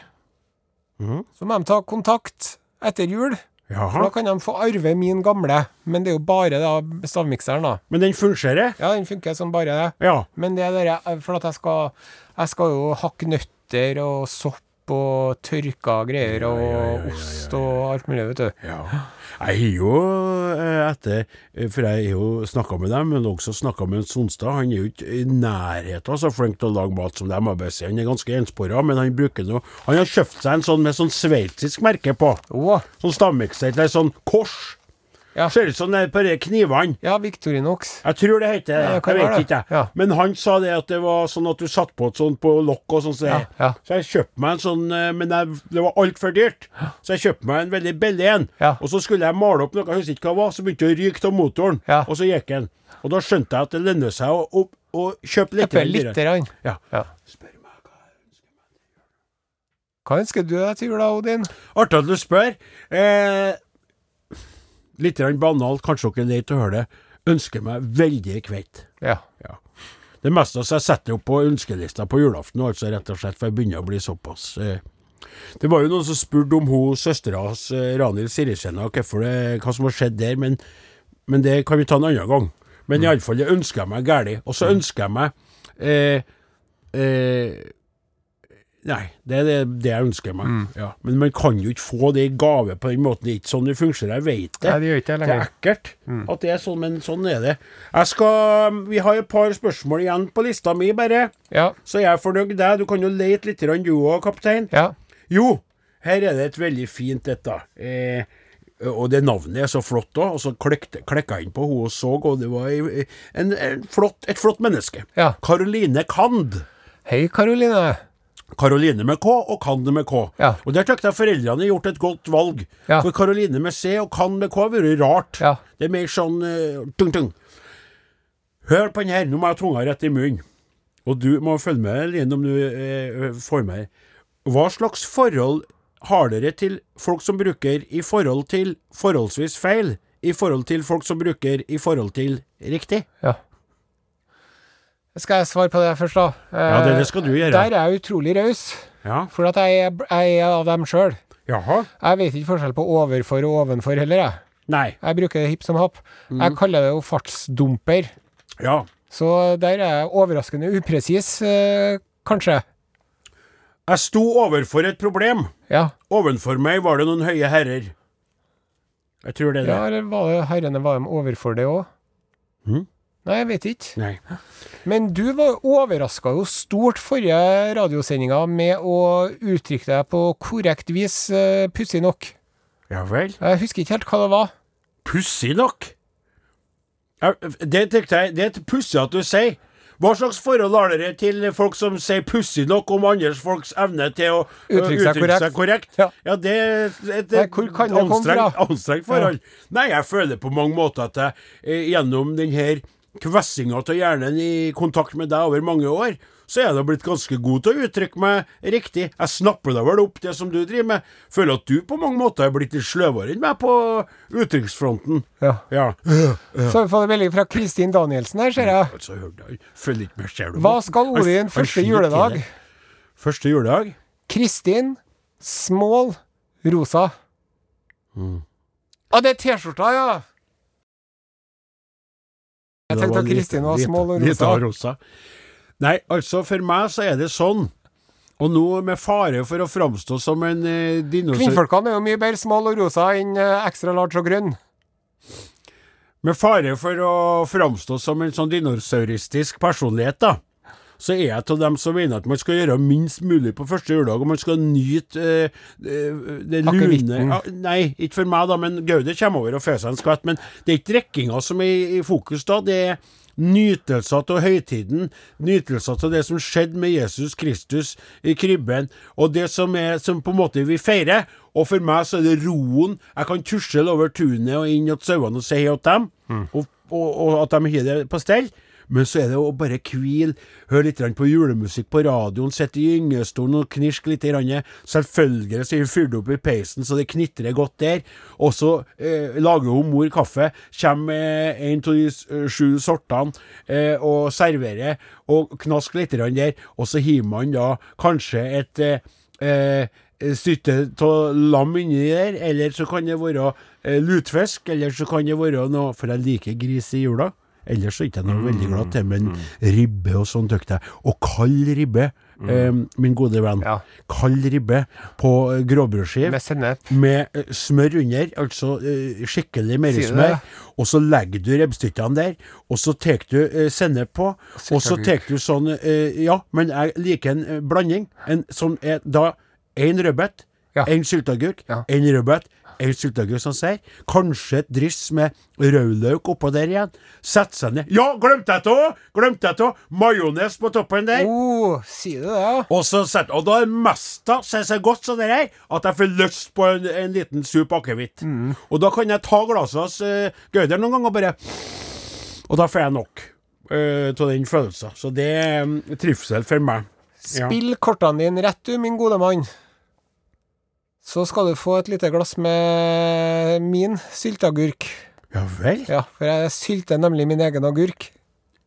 Speaker 2: mm.
Speaker 3: så må de ta kontakt etter jul. For da kan de få arve min gamle. Men det er jo bare da stavmikseren, da.
Speaker 2: Men den fungerer?
Speaker 3: Ja, den funker som bare det.
Speaker 2: Ja.
Speaker 3: Men det er det for at jeg skal Jeg skal jo hakke nøtter og sopp og tørka greier og ost og alt mulig, vet du.
Speaker 2: Ja. Jeg har jo eh, etter eh, For jeg har jo snakka med dem, men også snakka med Sonstad. Han er jo ikke i nærheten så flink til å lage mat som dem. Han er ganske enspora, men han bruker noe Han har kjøpt seg en sånn med sånn sveitsisk merke på.
Speaker 3: Oh.
Speaker 2: Sånn stavmikser. Er sånn kors.
Speaker 3: Ja.
Speaker 2: Ser ut som det er på de knivene.
Speaker 3: ja, Victorinox.
Speaker 2: Jeg tror det heter det. Jeg vet ikke. jeg. Men han sa det at det var sånn at du satt på et sånt på lokk og sånn. Så, så jeg kjøpte meg en sånn, eh, men jeg, det var altfor dyrt. Så jeg kjøpte meg en veldig billig en. Og så skulle jeg male opp noe, jeg husker ikke hva det var, så begynte det å ryke av motoren. Og så gikk den. Og da skjønte jeg at det lønner seg å, å, å kjøpe litt.
Speaker 3: Kjøpe litt?
Speaker 2: Ja.
Speaker 3: Ja.
Speaker 2: Spør meg hva
Speaker 3: Hva ønsker du deg til jul, da, Odin?
Speaker 2: Artig at du spør. Eh, litt banalt, kanskje dere er lei til å høre det. Ønsker meg veldig kveite.
Speaker 3: Ja.
Speaker 2: Ja. Det meste av seg setter opp på ønskelista på julaften, altså rett og slett, for jeg begynner å bli såpass eh. Det var jo noen som spurte om hun søstera hans, eh, Ranhild Sirisena, det, hva som har skjedd der, men, men det kan vi ta en annen gang. Men i alle fall, det ønsker jeg meg galt. Og så ønsker jeg meg eh, eh, Nei, det er det, det jeg ønsker meg. Ja. Men man kan jo ikke få det i gave på den måten. Det er ikke sånn det fungerer, jeg vet det.
Speaker 3: Nei, det gjør ikke
Speaker 2: Det er ekkelt mm. at det er sånn, men sånn er det. Jeg skal, Vi har et par spørsmål igjen på lista mi, bare.
Speaker 3: Ja.
Speaker 2: Så jeg er fornøyd deg. Du kan jo lete litt, du òg, kaptein.
Speaker 3: Ja.
Speaker 2: Jo, her er det et veldig fint et, da. Eh, og det navnet er så flott òg. Og så klekka jeg inn på henne og så, og det var en, en flott, et flott menneske.
Speaker 3: Ja.
Speaker 2: Caroline Kand.
Speaker 3: Hei, Karoline.
Speaker 2: Karoline med K og Kan med K.
Speaker 3: Ja.
Speaker 2: Og der tykker jeg foreldrene har gjort et godt valg.
Speaker 3: Ja.
Speaker 2: For Karoline med C og Kan med K har vært rart.
Speaker 3: Ja.
Speaker 2: Det er mer sånn uh, tung-tung. Hør på den her, nå må jeg ha tunga rett i munnen. Og du må følge med, Line, om du uh, får med. Hva slags forhold har dere til folk som bruker i forhold til forholdsvis feil, i forhold til folk som bruker i forhold til riktig?
Speaker 3: Ja. Skal jeg svare på det først, da?
Speaker 2: Ja, det- det skal du gjøre.
Speaker 3: Der er jeg utrolig raus,
Speaker 2: Ja.
Speaker 3: for at jeg jeg er av dem sjøl. Jeg vet ikke forskjell på overfor og ovenfor heller, jeg.
Speaker 2: Nei.
Speaker 3: Jeg bruker det hipp som happ.
Speaker 2: Mm.
Speaker 3: Jeg kaller det jo fartsdumper.
Speaker 2: Ja.
Speaker 3: Så der er jeg overraskende upresis, eh, kanskje.
Speaker 2: Jeg sto overfor et problem.
Speaker 3: Ja.
Speaker 2: Ovenfor meg var det noen høye herrer. Jeg tror det er det.
Speaker 3: ja, eller var det herrene var de overfor det òg?
Speaker 2: Mhm.
Speaker 3: Nei, jeg vet ikke.
Speaker 2: Nei.
Speaker 3: Men du var overraska jo stort forrige radiosendinga med å uttrykke deg på korrekt vis, uh, pussig nok.
Speaker 2: Ja vel.
Speaker 3: Jeg husker ikke helt hva det var.
Speaker 2: Pussig nok. Det tenkte jeg, det er pussig at du sier. Hva slags forhold har dere til folk som sier pussig nok om andres folks evne til å
Speaker 3: Uttrykke seg korrekt.
Speaker 2: korrekt?
Speaker 3: Ja.
Speaker 2: det er et,
Speaker 3: et
Speaker 2: anstrengt, forhold. Nei, jeg føler på mange måter at jeg eh, gjennom denne kvessinga av hjernen i kontakt med deg over mange år, så er jeg blitt ganske god til å uttrykke meg riktig. Jeg snapper da vel opp det som du driver med. Føler at du på mange måter er blitt litt sløvere enn meg på uttrykksfronten.
Speaker 3: Ja.
Speaker 2: Ja.
Speaker 3: Så har vi fått en melding fra Kristin Danielsen her, ser jeg.
Speaker 2: Altså, følg ikke med selv.
Speaker 3: Hva skal Odin første juledag?
Speaker 2: Første juledag?
Speaker 3: Kristin, Smål rosa.
Speaker 2: Mm.
Speaker 3: Ah, det er T-skjorta, ja! Jeg tenkte at Kristin var smål og rosa.
Speaker 2: rosa. Nei, altså, for meg så er det sånn. Og nå med fare for å framstå som en eh, dinosaur
Speaker 3: Kvinnfolkene er jo mye bedre small og rosa enn eh, ekstra large og grønn.
Speaker 2: Med fare for å framstå som en sånn dinosauristisk personlighet, da. Så er jeg av dem som mener at man skal gjøre minst mulig på første juledag, og man skal nyte eh, eh, det lune Ja, Nei, ikke for meg, da, men Gaude kommer over og får seg en skvett. Men det er ikke drikkinga som er i, fokus da, det er nytelser av høytiden, nytelser av det som skjedde med Jesus Kristus i krybben, og det som, er, som på en måte vi feirer. Og for meg så er det roen. Jeg kan tusle over tunet og inn til sauene og si hei til dem, og, og, og at de har det på stell. Men så er det å bare hvile, høre litt på julemusikk på radioen, sitte i gyngestolen og knirske litt. Selvfølgelig så er vi fyrt opp i peisen så det knitrer godt der. Og så eh, lager hun mor kaffe, kommer en av de eh, sju sortene eh, og serverer, og knasker litt der. Og så hiver man da kanskje et eh, eh, stytte av lam inni der, eller så kan det være lutfisk, eller så kan det være noe For jeg liker gris i jula. Ellers er ikke jeg noe veldig glad til, men ribbe og sånn tøkte jeg. Og kald ribbe, eh, min gode venn.
Speaker 3: Ja.
Speaker 2: Kald ribbe på eh, gråbrødskive
Speaker 3: Med sennep.
Speaker 2: med eh, smør under, altså skikkelig
Speaker 3: du
Speaker 2: Og så legger du ribbestykkene der, og så tar du sennep på. Og så tar du sånn Ja, men jeg liker en blanding. En som er da én rødbet,
Speaker 3: Ja.
Speaker 2: én
Speaker 3: Ja.
Speaker 2: rødbet, én sylteagurk som sier. Kanskje et dryss med rødløk oppå der igjen. Sett seg ned. Ja, glemte jeg det òg! Glemte jeg det òg! Majones på toppen der.
Speaker 3: Oh, sier du det, ja?
Speaker 2: Og så sett, og da er mesta seg så godt som det her, at jeg får lyst på en, en liten sup akevitt.
Speaker 3: Mm.
Speaker 2: Og da kan jeg ta glasset hos uh, Gauder noen ganger bare Og da får jeg nok av den følelsen. Så det er um, trivsel for meg. Ja.
Speaker 3: Spill kortene dine rett, du, min gode mann. Så skal du få et lite glass med min sylteagurk.
Speaker 2: Ja vel?
Speaker 3: Ja, for jeg sylter nemlig min egen agurk.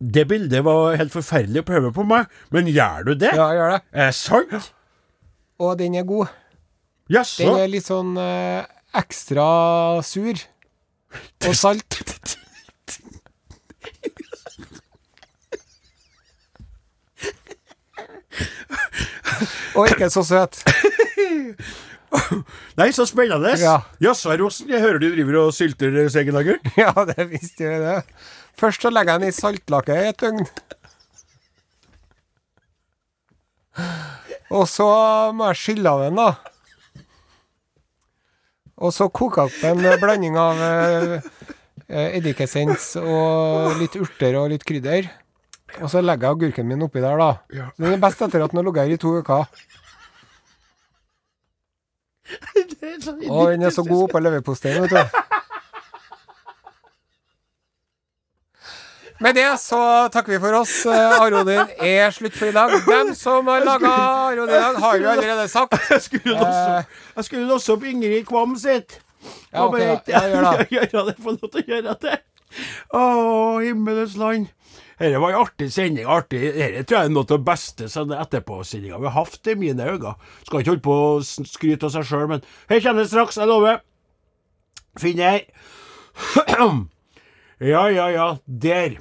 Speaker 2: Det bildet var helt forferdelig å prøve på meg, men gjør du det?
Speaker 3: Ja, jeg gjør det.
Speaker 2: Er det sant?
Speaker 3: Og den er god.
Speaker 2: Jaså?
Speaker 3: Den er litt sånn eh, ekstra sur. Og [LAUGHS] salt. [LAUGHS] Og ikke så søt. [LAUGHS] [LAUGHS]
Speaker 2: Nei, så spennende.
Speaker 3: Ja.
Speaker 2: Jaså, Rosen, jeg hører du driver og sylter agurk. [LAUGHS]
Speaker 3: Ja, det visste jeg det. Først så legger jeg den i saltlake i et døgn. Og så må jeg skylle av den, da. Og så koke opp en eh, blanding av eh, eh, eddikessens og litt urter og litt krydder. Og så legger jeg agurken min oppi der, da. Den er best etter at den har ligget her i to uker. Og den er så god på leverposteien, vet du. Med det så takker vi for oss. Eh, Arodin er slutt for i dag. Dem som har laga Arodin i dag, har vi allerede sagt.
Speaker 2: Jeg skulle låse, jeg skulle låse opp Ingrid Kvam sitt.
Speaker 3: Ja, ok, da. Ja, gjør det. [LAUGHS]
Speaker 2: Gjøre det, få lov til å gjøre det. Å, himmelens land. Dette var en artig sending. artig. Dette tror jeg er noe av det beste etterpåsendinga vi har hatt i mine øyne. Skal ikke holde på å skryte av seg sjøl, men her kommer det straks, jeg lover. Finn her. [CLEARS THROAT] Ja, ja, ja. Der.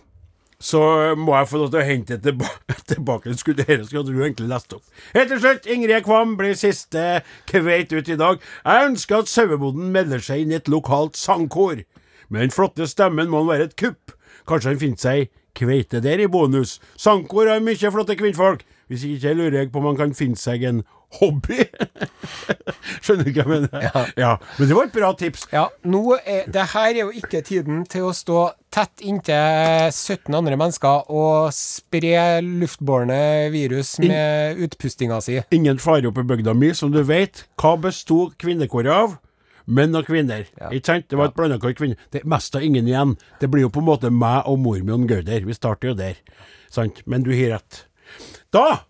Speaker 2: Så må jeg få lov til å hente tilba [LAUGHS] tilbake. her dere skulle du egentlig lest opp. Helt til slutt, Ingrid Kvam blir siste kveit ut i dag. Jeg ønsker at sauebonden melder seg inn i et lokalt sangkor. Med den flotte stemmen må han være et kupp. Kanskje han finner seg kveite der i bonus. Sankor har mye flotte kvinnfolk. Hvis ikke lurer jeg på om han kan finne seg en hobby. [LAUGHS] Skjønner du hva jeg mener? Ja. Men det var et bra tips.
Speaker 3: Ja, nå er, det her er jo ikke tiden til å stå tett inntil 17 andre mennesker og spre luftbårne virus med utpustinga si.
Speaker 2: Ingen fare oppe i bygda mi, som du vet. Hva besto kvinnekoret av? Menn og kvinner. Ikke sant? Det var et blanda kår kvinner. Det er mest av ingen igjen. Det blir jo på en måte meg og mor mi og Gauder. Vi starter jo der. Sant? Men du har rett. Da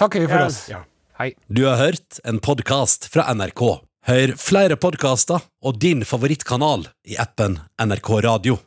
Speaker 3: Takker vi for oss.
Speaker 2: Ja.
Speaker 3: Hei.
Speaker 1: Du har hørt en podkast fra NRK. Hør flere podkaster og din favorittkanal i appen NRK Radio.